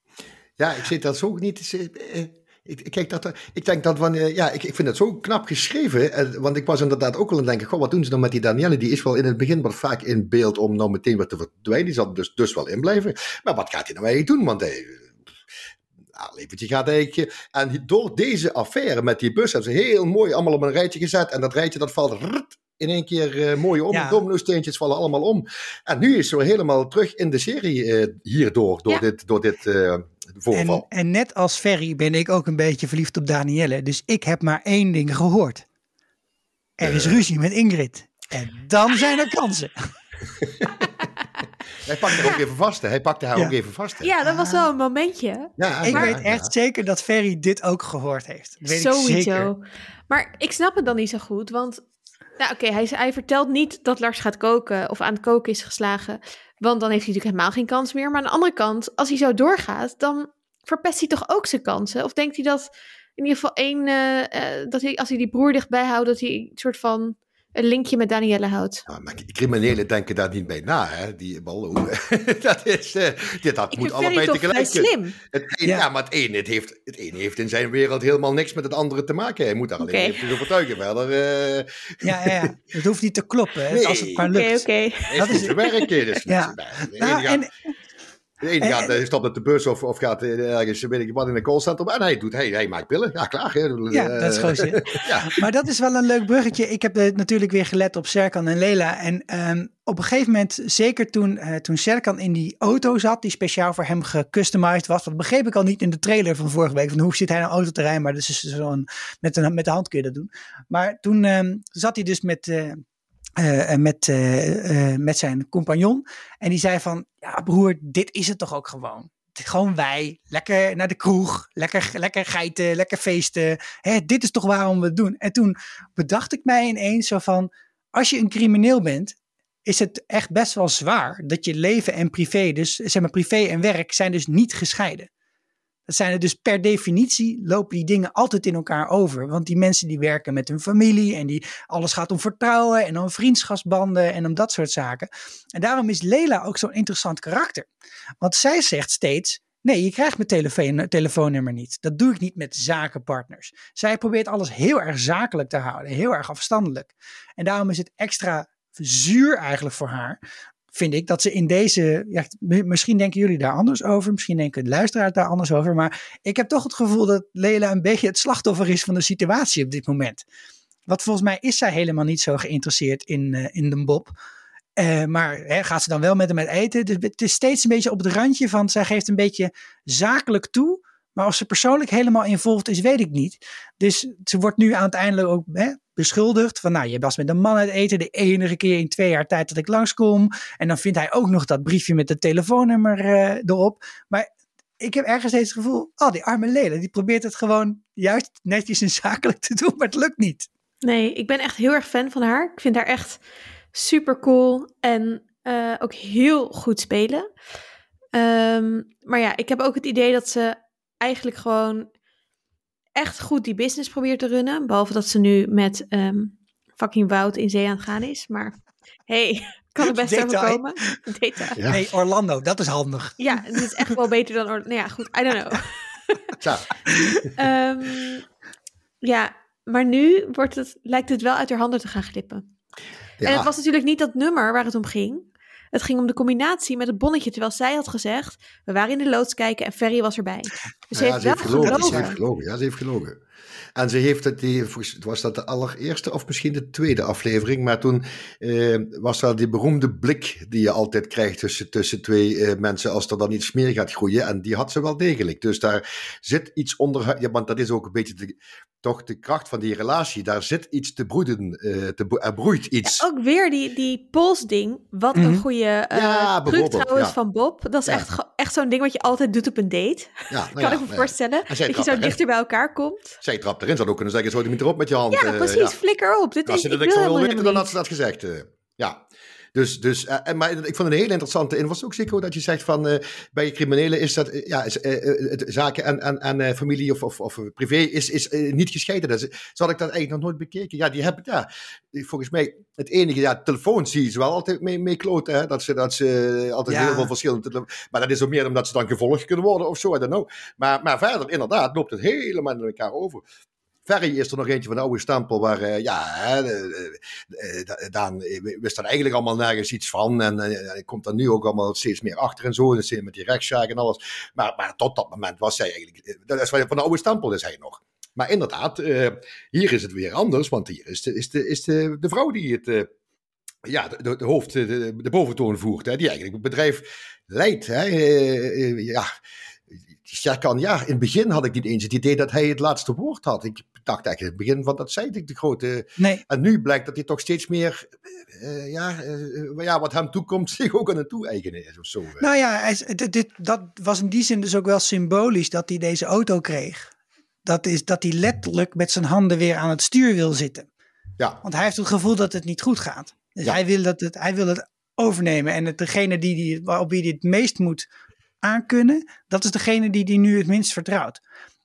Ja, ik zit dat zo niet. Uh, ik, kijk, dat, ik denk dat wanneer, ja, ik, ik vind het zo knap geschreven. Eh, want ik was inderdaad ook wel aan het denken: goh, wat doen ze dan met die Danielle? Die is wel in het begin wat vaak in beeld om nou meteen wat te verdwijnen. Die zal dus, dus wel inblijven. Maar wat gaat hij nou eigenlijk doen? Want hij, nou, leventje gaat eigenlijk. En door deze affaire met die bus hebben ze heel mooi allemaal op een rijtje gezet. En dat rijtje dat valt in één keer uh, mooi om. Ja. Domino-steentjes vallen allemaal om. En nu is ze helemaal terug in de serie uh, hierdoor, door ja. dit, door dit uh, voorval. En, en net als Ferry ben ik ook een beetje verliefd op Danielle. Dus ik heb maar één ding gehoord. Er is Eh. ruzie met Ingrid. En dan zijn er kansen. Hij pakte haar ook even vast. Hè. Hij pakte haar Ja. ook even vast. Hè. Ja, dat was wel een momentje. Ja, Ik ja, weet ja. echt zeker dat Ferry dit ook gehoord heeft. Dat weet ik zeker. Sowieso. Maar ik snap het dan niet zo goed, want... Nou, oké, hij, hij vertelt niet dat Lars gaat koken of aan het koken is geslagen. Want dan heeft hij natuurlijk helemaal geen kans meer. Maar aan de andere kant, als hij zo doorgaat, dan verpest hij toch ook zijn kansen? Of denkt hij dat in ieder geval één... eh, eh, dat hij, als hij die broer dichtbij houdt, dat hij een soort van een linkje met Danielle houdt? Ja, maar criminelen denken daar niet bij na. Hè. Die, ballo, dat is, eh, dit, dat Ik moet allebei toch vrij tegelijk slim. Het een, Ja. ja. maar het ene, het heeft, het ene heeft in zijn wereld helemaal niks met het andere te maken. Hij moet daar alleen Oké. eventjes overtuigen. Verder eh Ja, ja, ja. Het hoeft niet te kloppen. hè, Nee. Als het maar Oké, lukt. oké. is Dat is- zijn werk. Dus, Ja. Nou, ene gaat, en, de ene en- gaat, eh, stapt op de bus of, of gaat eh, ergens weet ik wat in een callcentrum. En hij, doet, hij, hij maakt pillen. Ja, klaar. Hè. Ja, Eh, dat is gewoon zin. ja. Maar dat is wel een leuk bruggetje. Ik heb natuurlijk weer gelet op Serkan en Lela. En ehm, op een gegeven moment, zeker toen, toen Serkan in die auto zat, die speciaal voor hem gecustomized was. Dat begreep ik al niet in de trailer van vorige week. Van hoe zit hij nou auto te rijden? Maar dus zo'n, met, de, met de hand kun je dat doen. Maar toen ehm, zat hij dus met, met, eh, eh, met zijn compagnon. En die zei van, ja broer, dit is het toch ook gewoon. Gewoon wij, lekker naar de kroeg, lekker, lekker geiten, lekker feesten. Hè, dit is toch waarom we het doen. En toen bedacht ik mij ineens zo van, als je een crimineel bent, is het echt best wel zwaar dat je leven en privé, dus zeg maar privé en werk, zijn dus niet gescheiden. Dat zijn er dus per definitie lopen die dingen altijd in elkaar over. Want die mensen die werken met hun familie en die alles gaat om vertrouwen en om vriendschapsbanden en om dat soort zaken. En daarom is Lela ook zo'n interessant karakter. Want zij zegt steeds, nee, je krijgt mijn telefoon, telefoonnummer niet. Dat doe ik niet met zakenpartners. Zij probeert alles heel erg zakelijk te houden, heel erg afstandelijk. En daarom is het extra zuur eigenlijk voor haar vind ik dat ze in deze. Ja, misschien denken jullie daar anders over. Misschien denken de luisteraars daar anders over. Maar ik heb toch het gevoel dat Lela een beetje het slachtoffer is van de situatie op dit moment. Want volgens mij is zij helemaal niet zo geïnteresseerd in, eh, in de Bob. Eh, maar hè, gaat ze dan wel met hem eten? Dus het is steeds een beetje op het randje van. Zij geeft een beetje zakelijk toe. Maar of ze persoonlijk helemaal involved is, weet ik niet. Dus ze wordt nu uiteindelijk ook hè, beschuldigd van, nou, je was met een man uit eten de enige keer in twee jaar tijd dat ik langskom. En dan vindt hij ook nog dat briefje met het telefoonnummer eh, erop. Maar ik heb ergens steeds het gevoel, oh, die arme Lele, die probeert het gewoon juist netjes en zakelijk te doen, maar het lukt niet. Nee, ik ben echt heel erg fan van haar. Ik vind haar echt super cool en eh, ook heel goed spelen. Ehm, maar ja, ik heb ook het idee dat ze eigenlijk gewoon echt goed die business probeert te runnen. Behalve dat ze nu met ehm, fucking Wout in zee aan het gaan is. Maar hey, kan er best Detail. overkomen. Detail. Ja. Nee, Orlando, dat is handig. Ja, het is echt wel beter dan... Or- Nou ja, goed, I don't know. Tja, Ehm, ja, maar nu wordt het, lijkt het wel uit haar handen te gaan glippen. ja. En het was natuurlijk niet dat nummer waar het om ging. Het ging om de combinatie met het bonnetje, terwijl zij had gezegd... we waren in de loods kijken en Ferry was erbij. Dus ze Ja, heeft ze wel heeft gelogen. gelogen. Ze heeft gelogen. Ja, ze heeft gelogen. En ze heeft het, die, was dat de allereerste of misschien de tweede aflevering, maar toen eh, was er die beroemde blik die je altijd krijgt tussen, tussen twee eh, mensen als er dan iets meer gaat groeien. En die had ze wel degelijk. Dus daar zit iets onder, ja, want dat is ook een beetje de, toch de kracht van die relatie. Daar zit iets te broeden, eh, te, er broeit iets. Ook weer die, die polsding. Wat Mhm. een goede eh Ja, truc bijvoorbeeld, trouwens ja. van Bob. Dat is Ja. echt, echt zo'n ding wat je altijd doet op een date. Ja, nou kan ja, ik me ja. voorstellen. Dat je zo dichter bij elkaar komt. Zij trapt erin, zou ook kunnen zeggen, zo niet erop met je hand. Ja, eh, precies. ja. Flikker op. Dit Als is, ze ik dat wil ik zo wil weten, dan had ze dat gezegd. eh. ja. Dus, dus eh, en, maar ik vond het een hele interessante invalshoek ook zeker dat je zegt van eh, bij criminelen is dat eh, ja, is, eh, eh, het- zaken en, en, en eh, familie of, of, of privé is, is eh, niet gescheiden. Dat is, zo had ik dat eigenlijk nog nooit bekeken. Ja, die hebben ja, volgens mij het enige, ja, telefoon zie je ze wel altijd mee, mee kloten. Hè? Dat ze, dat ze altijd Ja. heel veel verschillende Maar dat is ook meer omdat ze dan gevolgd kunnen worden of zo, I don't know. Maar, maar verder, inderdaad, loopt het helemaal in elkaar over. Ferry is er nog eentje van de oude stempel waar, eh, ja, de- Daan eh, wist er eigenlijk allemaal nergens iets van. En hij komt er nu ook allemaal steeds meer achter en zo. En steeds met die rechtszaak en alles. Maar, maar tot dat moment was hij eigenlijk, dat is van de oude stempel is hij nog. Maar inderdaad, hier is het weer anders, want hier is de, is de, is de, de vrouw die het, ja, de, hoofd, de, de boventoon voert, hè, die eigenlijk het bedrijf leidt. Hè, ja, Ja, in het begin had ik niet eens het idee dat hij het laatste woord had. Ik dacht eigenlijk in het begin van dat zei ik de grote. Nee. En nu blijkt dat hij toch steeds meer, uh, ja, uh, ja, wat hem toekomt, zich ook aan het toe-eigenen is of zo. Nou ja, hij, dit, dit, dat was in die zin dus ook wel symbolisch dat hij deze auto kreeg. Dat is dat hij letterlijk met zijn handen weer aan het stuur wil zitten. Ja. Want hij heeft het gevoel dat het niet goed gaat. Dus Ja. hij, wil dat het, hij wil het overnemen. En het, degene die, die, op wie hij het meest moet aankunnen, dat is degene die hij nu het minst vertrouwt.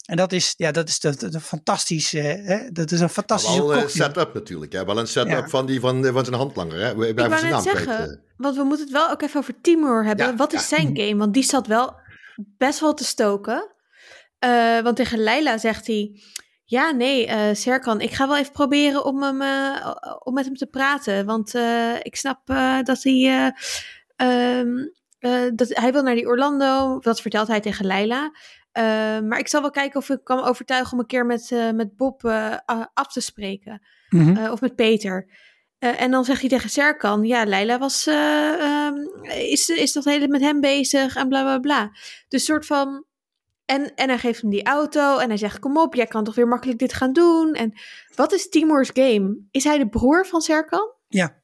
En dat is, ja, dat is de, de, de fantastisch, eh, hè? dat is een fantastische Wel een cocktail. setup natuurlijk, hè? wel een setup Ja. van, die, van, van zijn handlanger. Hè? We Ik wou net naam zeggen, eh. want we moeten het wel ook even over Timur hebben. Ja, Wat is ja. zijn game? Want die zat wel best wel te stoken. Eh, want tegen Leila zegt hij... Ja, nee, eh Serkan, ik ga wel even proberen om, hem, eh, om met hem te praten. Want eh, ik snap eh, dat hij... eh, eh, dat, hij wil naar die Orlando. Dat vertelt hij tegen Leila. Eh, maar ik zal wel kijken of ik kan overtuigen om een keer met, eh, met Bob af te spreken. Mhm. Of met Peter. En dan zegt hij tegen Serkan, ja, Leila was, eh, ehm, is, is dat hele met hem bezig en bla bla bla. Dus soort van, en, en hij geeft hem die auto en hij zegt, kom op, jij kan toch weer makkelijk dit gaan doen. En wat is Timur's game? Is hij de broer van Serkan? Ja.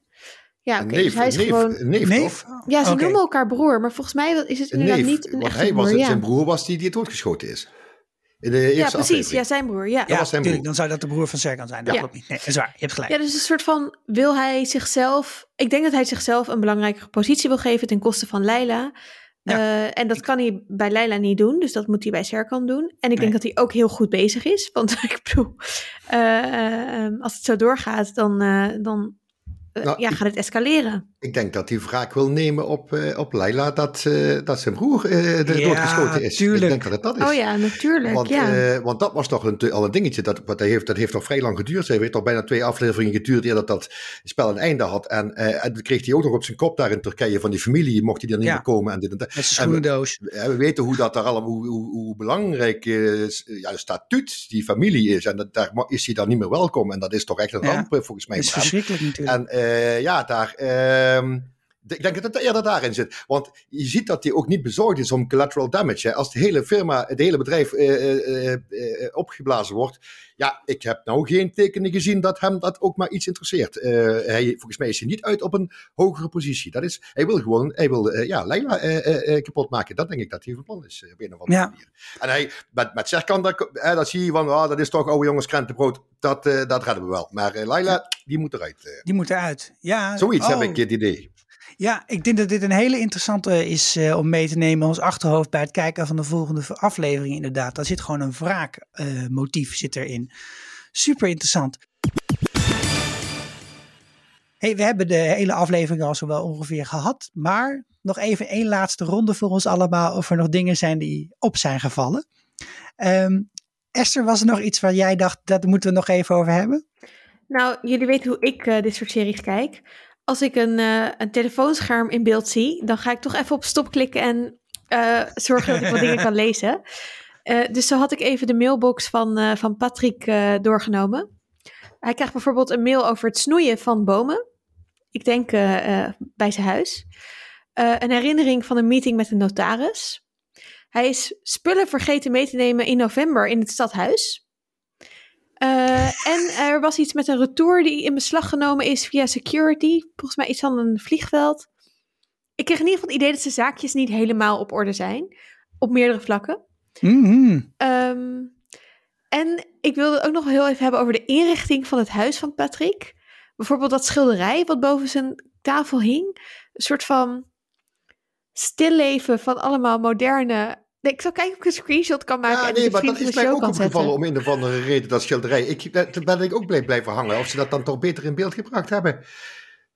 Ja, oké, neef, dus hij is neef, gewoon... neef? Ja, ze Oké. noemen elkaar broer, maar volgens mij is het inderdaad neef, niet een echte hij was broer. het, ja. zijn broer was die, die doodgeschoten is. In de eerste ja, precies. aflevering. Ja, zijn broer. Ja. Ja, was zijn natuurlijk. broer. Dan zou dat de broer van Serkan zijn. Dat Ja. klopt niet. Nee, dat is waar. Je hebt gelijk. Ja, dus een soort van wil hij zichzelf. Ik denk dat hij zichzelf een belangrijkere positie wil geven ten koste van Leila. Ja. Eh, en dat kan hij bij Leila niet doen, dus dat moet hij bij Serkan doen. En ik Nee. denk dat hij ook heel goed bezig is. Want ik bedoel, eh, eh, als het zo doorgaat, dan, eh, dan Nou, ja, gaat het escaleren. Ik denk dat hij wraak wil nemen op, eh, op Leila dat, eh, dat zijn broer eh, de Ja, doodgeschoten is. tuurlijk. Ik denk dat het dat is. Oh ja, natuurlijk. Want, ja. eh, want dat was toch een, al een dingetje. Dat, wat hij heeft, dat heeft nog vrij lang geduurd. Hij heeft toch bijna twee afleveringen geduurd eer dat dat spel een einde had. En, eh, en toen kreeg hij ook nog op zijn kop daar in Turkije van die familie. Mocht hij er niet Ja. meer komen. En dit en dat. Met zijn schoenendoos. En we weten hoe dat daar allemaal, hoe, hoe, hoe belangrijk eh, ja, de statuut die familie is. En dat, daar is hij dan niet meer welkom. En dat is toch echt een ramp eh, volgens mij. Dat is verschrikkelijk natuurlijk. En eh, ja, daar. ehm, ik denk dat het eerder daarin zit. Want je ziet dat hij ook niet bezorgd is om collateral damage. Hè. Als de hele firma, het hele bedrijf eh, eh, eh, opgeblazen wordt. Ja, ik heb nou geen tekenen gezien dat hem dat ook maar iets interesseert. Hij, volgens mij is hij niet uit op een hogere positie. Dat is, hij wil gewoon, hij wil ja, Leila kapot maken. Dat denk ik dat hij van plan is. op een of andere Ja. manier. En hij, met, met Serkan, dat, dat zie je van, ah, dat is toch oude jongens krentenbrood. Dat, dat redden we wel. Maar Leila, die moet eruit. Die moet eruit. Ja, Zoiets oh. heb ik het idee. Ja, ik denk dat dit een hele interessante is eh, om mee te nemen als achterhoofd bij het kijken van de volgende aflevering inderdaad. Daar zit gewoon een wraakmotief zit erin. Super interessant. Hey, we hebben de hele aflevering al zo wel ongeveer gehad, maar nog even één laatste ronde voor ons allemaal of er nog dingen zijn die op zijn gevallen. Ehm, Esther, was er nog iets waar jij dacht, dat moeten we nog even over hebben? Nou, jullie weten hoe ik eh, dit soort series kijk. Als ik een, eh, een telefoonscherm in beeld zie, dan ga ik toch even op stop klikken en eh, zorgen dat ik wat dingen kan lezen. Eh, dus zo had ik even de mailbox van, van Patrick doorgenomen. Hij krijgt bijvoorbeeld een mail over het snoeien van bomen. Ik denk bij zijn huis. Een herinnering van een meeting met een notaris. Hij is spullen vergeten mee te nemen in november in het stadhuis. Eh, en er was iets met een retour die in beslag genomen is via security. Volgens mij iets van een vliegveld. Ik kreeg in ieder geval het idee dat zijn zaakjes niet helemaal op orde zijn. Op meerdere vlakken. Mhm. Ehm, en ik wilde ook nog heel even hebben over de inrichting van het huis van Patrick. Bijvoorbeeld dat schilderij wat boven zijn tafel hing. Een soort van stilleven van allemaal moderne... Nee, ik zal kijken of ik een screenshot kan maken Ja, en nee, maar dat is mij ook opgevallen om een of andere reden, dat schilderij. Ik, daar ben ik ook blij blijven hangen, of ze dat dan toch beter in beeld gebracht hebben.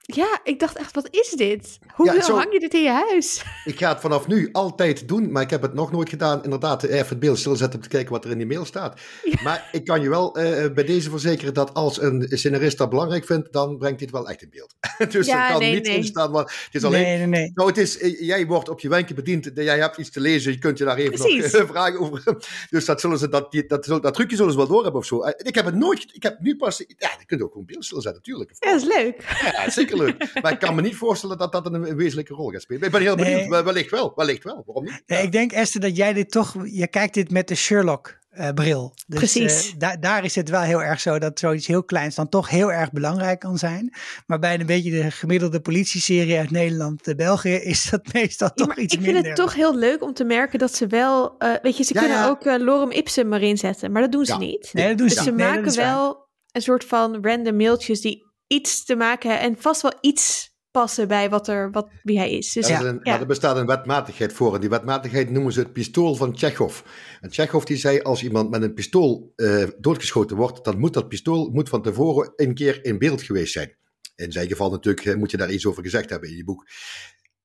Ja, ik dacht echt, wat is dit? Hoe Ja, zo- hang je dit in je huis? Ik ga het vanaf nu altijd doen, maar ik heb het nog nooit gedaan. Inderdaad, even het beeld stilzetten om te kijken wat er in die mail staat. Maar ik kan je wel eh, bij deze verzekeren dat als een scenarist dat belangrijk vindt, dan brengt hij het wel echt in beeld. dus Ja, er kan nee, niet nee. in staan, maar het is alleen... Nee, nee, nee. Nou, het is, eh, jij wordt op je wenken bediend. Jij hebt iets te lezen. Je kunt je daar even Precies. nog eh, vragen over. Dus dat, zullen ze, dat, die- dat, zullen- dat trucje zullen ze wel doorhebben of zo. Eh, Ik heb het nooit. Ik heb nu pas. Ja, je kunt ook gewoon beeld stilzetten, natuurlijk. Ja, dat is leuk. Ja, zeker leuk. Maar ik kan me niet voorstellen dat dat een, wezenlijke rol gaat spelen. Ik ben heel benieuwd. Nee. Wellicht wel. Wellicht wel. Waarom niet? Nee, ik denk Esther dat jij dit toch, je kijkt dit met de Sherlock eh, bril. Dus, Precies. eh, da- daar is het wel heel erg zo dat zoiets heel kleins dan toch heel erg belangrijk kan zijn. Maar bij een beetje de gemiddelde politieserie uit Nederland, eh, België, is dat meestal Ja, toch maar iets ik vind minder. het toch heel leuk om te merken dat ze wel, eh, weet je, ze Ja, kunnen ja. ook eh, lorem ipsum erin zetten, maar dat doen ze Ja. niet. Nee, dat doen ze Dus niet. ze maken wel een soort van random mailtjes die iets te maken en vast wel iets passen bij wat er, wat, wie hij is. Dus Ja, er een-. Maar er bestaat een wetmatigheid voor. En die wetmatigheid noemen ze het pistool van Tsjechov. En Tsjechov die zei, als iemand met een pistool eh, doodgeschoten wordt, dan moet dat pistool moet van tevoren een keer in beeld geweest zijn. In zijn geval natuurlijk eh, moet je daar iets over gezegd hebben in je boek.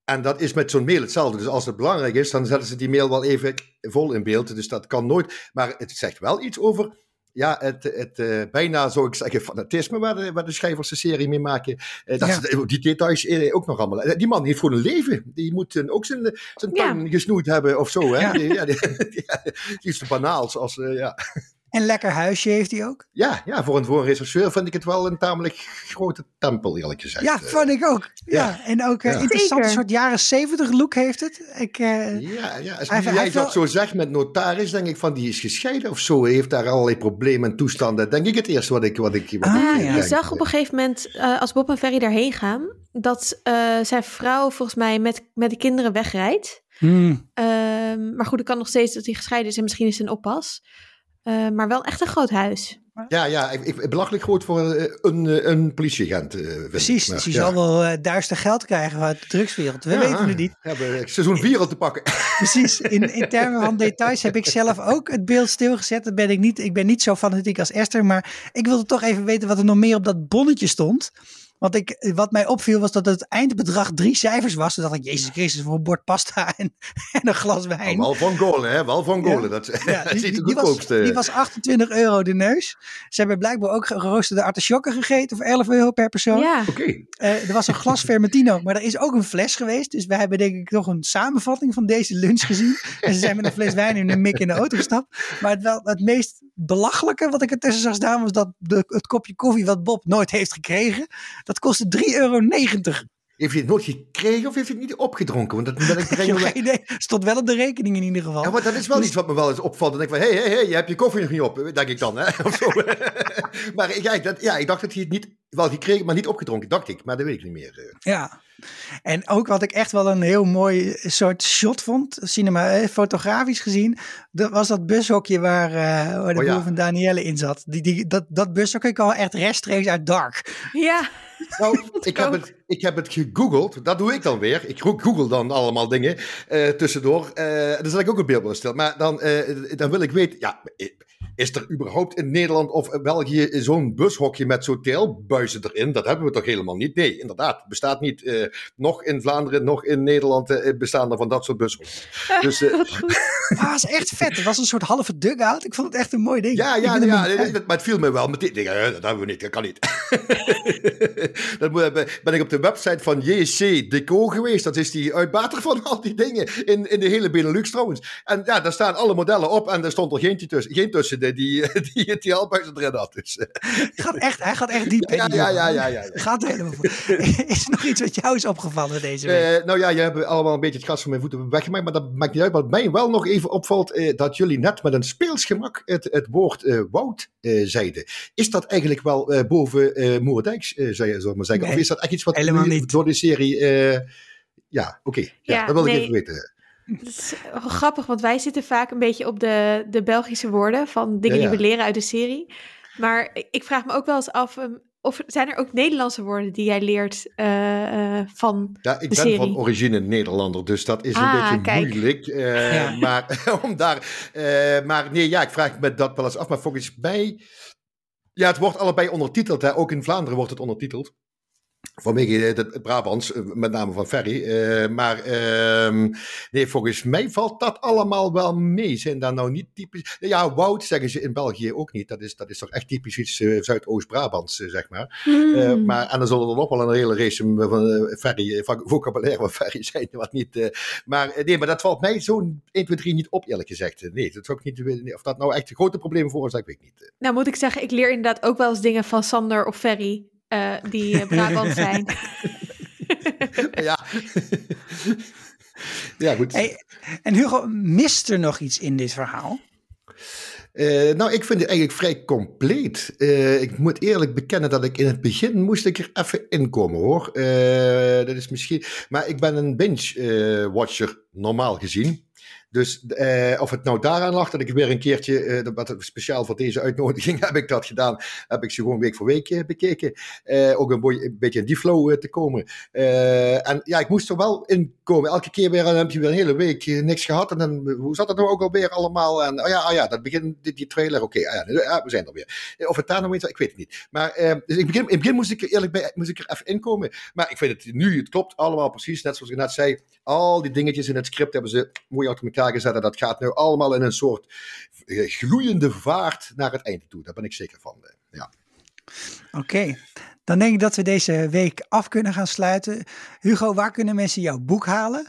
En dat is met zo'n mail hetzelfde. Dus als het belangrijk is, dan zetten ze die mail wel even vol in beeld. Dus dat kan nooit. Maar het zegt wel iets over ja, het, het eh, bijna, zou ik zeggen, fanatisme waar de, waar de schrijvers de serie mee maken. Eh, dat Ja. ze die details eh, ook nog allemaal. Eh, Die man heeft gewoon een leven. Die moet eh, ook zijn, zijn Ja. tong gesnoeid hebben of zo. Hè? Ja. Die, ja, die, is te banaals als, eh, ja. En lekker huisje heeft hij ook. Ja, ja voor, een, voor een rechercheur vind ik het wel een tamelijk grote tempel, eerlijk gezegd. Ja, Eh, vond ik ook. Ja, ja. en ook een Ja. interessante Zeker. soort jaren zeventig look heeft het. Ik, eh, Ja, ja. Als Hij- jij dat wel- zo zegt met notaris, denk ik van die is gescheiden of zo. Hij heeft daar allerlei problemen en toestanden. Denk ik het eerste wat ik, wat ik, wat Ah, ik ja. eh, Je zag op een gegeven moment, eh, als Bob en Ferry daarheen gaan, dat eh, zijn vrouw volgens mij met, met de kinderen wegrijdt. hmm. Ehm, maar goed, het kan nog steeds dat hij gescheiden is en misschien is het een oppas. Eh, maar wel echt een groot huis. Ja, ja, ik, ik belachelijk groot voor eh, een, eh, een politieagent. eh. Precies, Maar, die ja. zal wel duister geld krijgen uit de drugswereld. We Ja, weten het niet. We hebben seizoen 4 al te pakken. Precies, in, in termen van details heb ik zelf ook het beeld stilgezet. Dat ben ik, niet, ik ben niet zo fanatiek als Esther, maar ik wilde toch even weten wat er nog meer op dat bonnetje stond. Want ik, wat mij opviel was dat het eindbedrag drie cijfers was. Toen dacht ik, Jezus Christus, voor een bord pasta en, en een glas wijn. wel van Golen, hè? Wel van Ja. Golen. Dat, Ja, dat die, is die, niet de die was, goedkoopste. die was 28 euro de neus. Ze hebben blijkbaar ook geroosterde artisjokken gegeten voor 11 euro per persoon. Ja, Oké. Eh, er was een glas Vermentino, maar er is ook een fles geweest. Dus wij hebben denk ik nog een samenvatting van deze lunch gezien. En ze zijn met een fles wijn in een mik in de auto gestapt. Maar het, wel, het meest belachelijke wat ik ertussen zag staan was dat de, het kopje koffie wat Bob nooit heeft gekregen. Dat kostte 3,90 euro. Heeft hij het nooit gekregen of heeft hij het niet opgedronken? Want dat ben ik brengen. geen idee. Stond wel op de rekening in ieder geval. Ja, maar dat is wel iets wat me wel eens opvalt. Dan denk ik van, hé, hé, hé, je hebt je koffie nog niet op, denk ik dan, hè? Of zo. maar ik- ja, dat, ja, ik dacht dat hij het niet, wel gekregen, maar niet opgedronken, dacht ik. Maar dat weet ik niet meer. eh. Ja. En ook wat ik echt wel een heel mooi soort shot vond, cinema, eh, fotografisch gezien, dat was dat bushokje waar, eh, waar de Oh ja. van Danielle in zat. Die, die, dat, dat bushokje kwam echt rechtstreeks uit Dark. ja. Nou, ik heb, het, ik heb het gegoogeld. Dat doe ik dan weer. Ik go- google dan allemaal dingen eh, tussendoor. Eh dan zet ik ook een beeld stil. Maar dan, eh, dan wil ik weten, ja, is er überhaupt in Nederland of België zo'n bushokje met zo'n teelbuizen erin? Dat hebben we toch helemaal niet? Nee, inderdaad. Bestaat niet. eh, nog in Vlaanderen, nog in Nederland bestaan er van dat soort bushokjes. Dus eh, goed. Ah, het is echt vet. Het was een soort halve dugout. Ik vond het echt een mooi ding. Ja, ja, ja, een- maar het viel me wel meteen. Denk, eh, dat hebben we niet, dat kan niet. Moet- ben ik op de website van JC Deco geweest. Dat is die uitbater van al die dingen in, in de hele Benelux trouwens. En ja, daar staan alle modellen op en er stond er geen tussen, geen tussen die, die, die het die albuizen erin had. Dus, eh, Hij gaat echt, hij gaat echt diep. ja, ja, ja, ja, ja. ja. Gaat er helemaal voor. Is er nog iets wat jou is opgevallen deze week? Eh, nou ja, je hebt allemaal een beetje het gras van mijn voeten weggemaakt, maar dat maakt niet uit. Wat mij wel nog even opvalt, eh, dat jullie net met een speelsgemak het, het woord eh, woud eh, zeiden. Is dat eigenlijk wel eh, boven eh Moerdijks, eh zou je zo maar zeggen? Nee, of is dat echt iets wat helemaal nu niet. door de serie... eh, ja, oké. Ja, Ja, dat wil ik nee. even weten. Dat is grappig, want wij zitten vaak een beetje op de, de Belgische woorden van dingen Ja, ja. die we leren uit de serie. Maar ik- ik vraag me ook wel eens af, um, of zijn er ook Nederlandse woorden die jij leert eh, eh, van... Ja, ik de ben serie. van origine Nederlander, dus dat is een Ah, beetje kijk. moeilijk. eh, Ja. Maar om daar. eh, maar nee, ja, ik vraag me dat wel eens af. Maar volgens mij. Ja, het wordt allebei ondertiteld. Hè. Ook in Vlaanderen wordt het ondertiteld. Vanwege het, het Brabants, eh, met name van Ferry. Eh, maar ehm, nee, volgens mij valt dat allemaal wel mee. Zijn daar nou niet typisch. Ja, woud zeggen ze in België ook niet. Dat is, dat is toch echt typisch iets eh, Zuidoost-Brabants, eh, zeg maar. Eh, Hmm. maar, en dan zullen er nog wel een hele race van eh, ferry, eh, van vocabulaire van ferry zijn, wat niet. eh, maar eh, nee, maar dat valt mij zo'n 1, 2, 3 niet op, eerlijk gezegd. Eh, Nee, dat zou ik niet Of dat nou echt grote problemen veroorzaakt, weet ik niet. Nou moet ik zeggen, ik leer inderdaad ook wel eens dingen van Sander of Ferry uh, die Brabant zijn. ja. ja, goed. Hey, en Hugo, mist er nog iets in dit verhaal? Uh, nou, ik vind het eigenlijk vrij compleet. Uh, ik moet eerlijk bekennen dat ik in het begin moest ik er even inkomen hoor. Uh, dat is misschien. Maar ik ben een binge-watcher normaal gezien. Dus eh, of het nou daaraan lag dat ik weer een keertje, eh, wat speciaal voor deze uitnodiging heb ik dat gedaan, heb ik ze gewoon week voor week eh, bekeken. Eh, ook een, beetje in die flow eh, te komen. Eh, en ja, ik moest er wel in komen. Elke keer weer, dan heb je weer een hele week niks gehad. En dan, hoe zat het nou ook alweer allemaal? En oh ja, oh ja dat begint die, die trailer, oké, ah ja, we zijn er weer. Of het daar nog iets, ik weet het niet. Maar dus in, begin, in het begin moest ik er eerlijk bij, moest ik er even inkomen. Maar ik vind het nu, het klopt allemaal precies, net zoals ik net zei. Al die dingetjes in het script hebben ze mooi uit gezet. En dat gaat nu allemaal in een soort eh, gloeiende vaart naar het einde toe. Daar ben ik zeker van. Eh, ja. Oké, dan denk ik dat we deze week af kunnen gaan sluiten. Hugo, waar kunnen mensen jouw boek halen?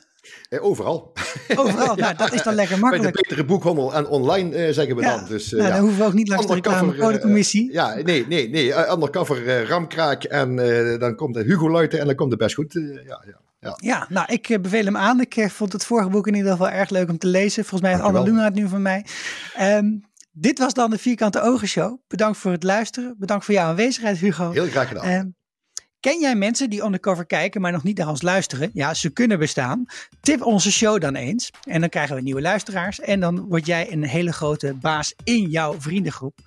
Eh, overal. Overal, nou, dat is dan lekker makkelijk. Bij de betere boekhandel en online eh, zeggen we dan. Dus, uh, nou, dan hoeven we ook niet langs de reclamecodecommissie. ja, nee, nee, nee. Undercover ramkraak en dan komt de Hugo Luiten en dan komt het best goed. ja, ja. Ja. ja, nou, ik beveel hem aan. Ik vond het vorige boek in ieder geval erg leuk om te lezen. Volgens mij heeft Anne Luna het nu van mij. Um, dit was dan de Vierkante Ogen Show. Bedankt voor het luisteren. Bedankt voor jouw aanwezigheid, Hugo. Heel graag gedaan. Um, Ken jij mensen die undercover kijken, maar nog niet naar ons luisteren? Ja, ze kunnen bestaan. Tip onze show dan eens. En dan krijgen we nieuwe luisteraars. En dan word jij een hele grote baas in jouw vriendengroep.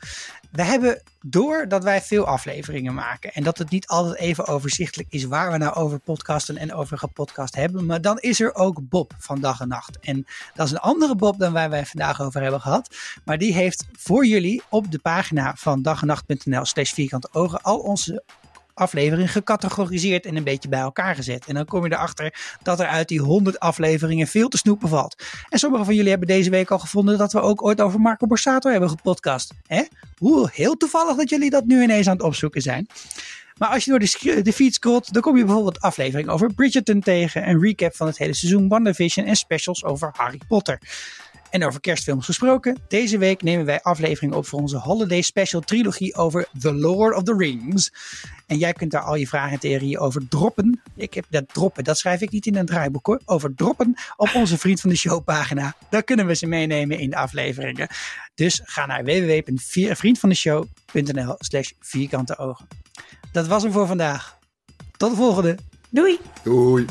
We hebben door dat wij veel afleveringen maken. En dat het niet altijd even overzichtelijk is waar we nou over podcasten en over gepodcast hebben. Maar dan is er ook Bob van dag en nacht. En dat is een andere Bob dan waar wij vandaag over hebben gehad. Maar die heeft voor jullie op de pagina van dagennacht.nl slash vierkante ogen al onze aflevering gecategoriseerd en een beetje bij elkaar gezet. En dan kom je erachter dat er uit die 100 afleveringen veel te snoepen valt. En sommigen van jullie hebben deze week al gevonden dat we ook ooit over Marco Borsato hebben gepodcast. Hè? Hoe heel toevallig dat jullie dat nu ineens aan het opzoeken zijn. Maar als je door de, de feed scrolt, dan kom je bijvoorbeeld aflevering over Bridgerton tegen, een recap van het hele seizoen WandaVision en specials over Harry Potter. En over kerstfilms gesproken, deze week nemen wij aflevering op voor onze Holiday Special trilogie over The Lord of the Rings. En jij kunt daar al je vragen en theorieën over droppen. Ik heb dat droppen, dat schrijf ik niet in een draaiboek hoor. Over droppen op onze Vriend van de Show pagina. Daar kunnen we ze meenemen in de afleveringen. Dus ga naar www.vriendvandeshow.nl slash vierkante ogen. Dat was hem voor vandaag. Tot de volgende. Doei. Doei.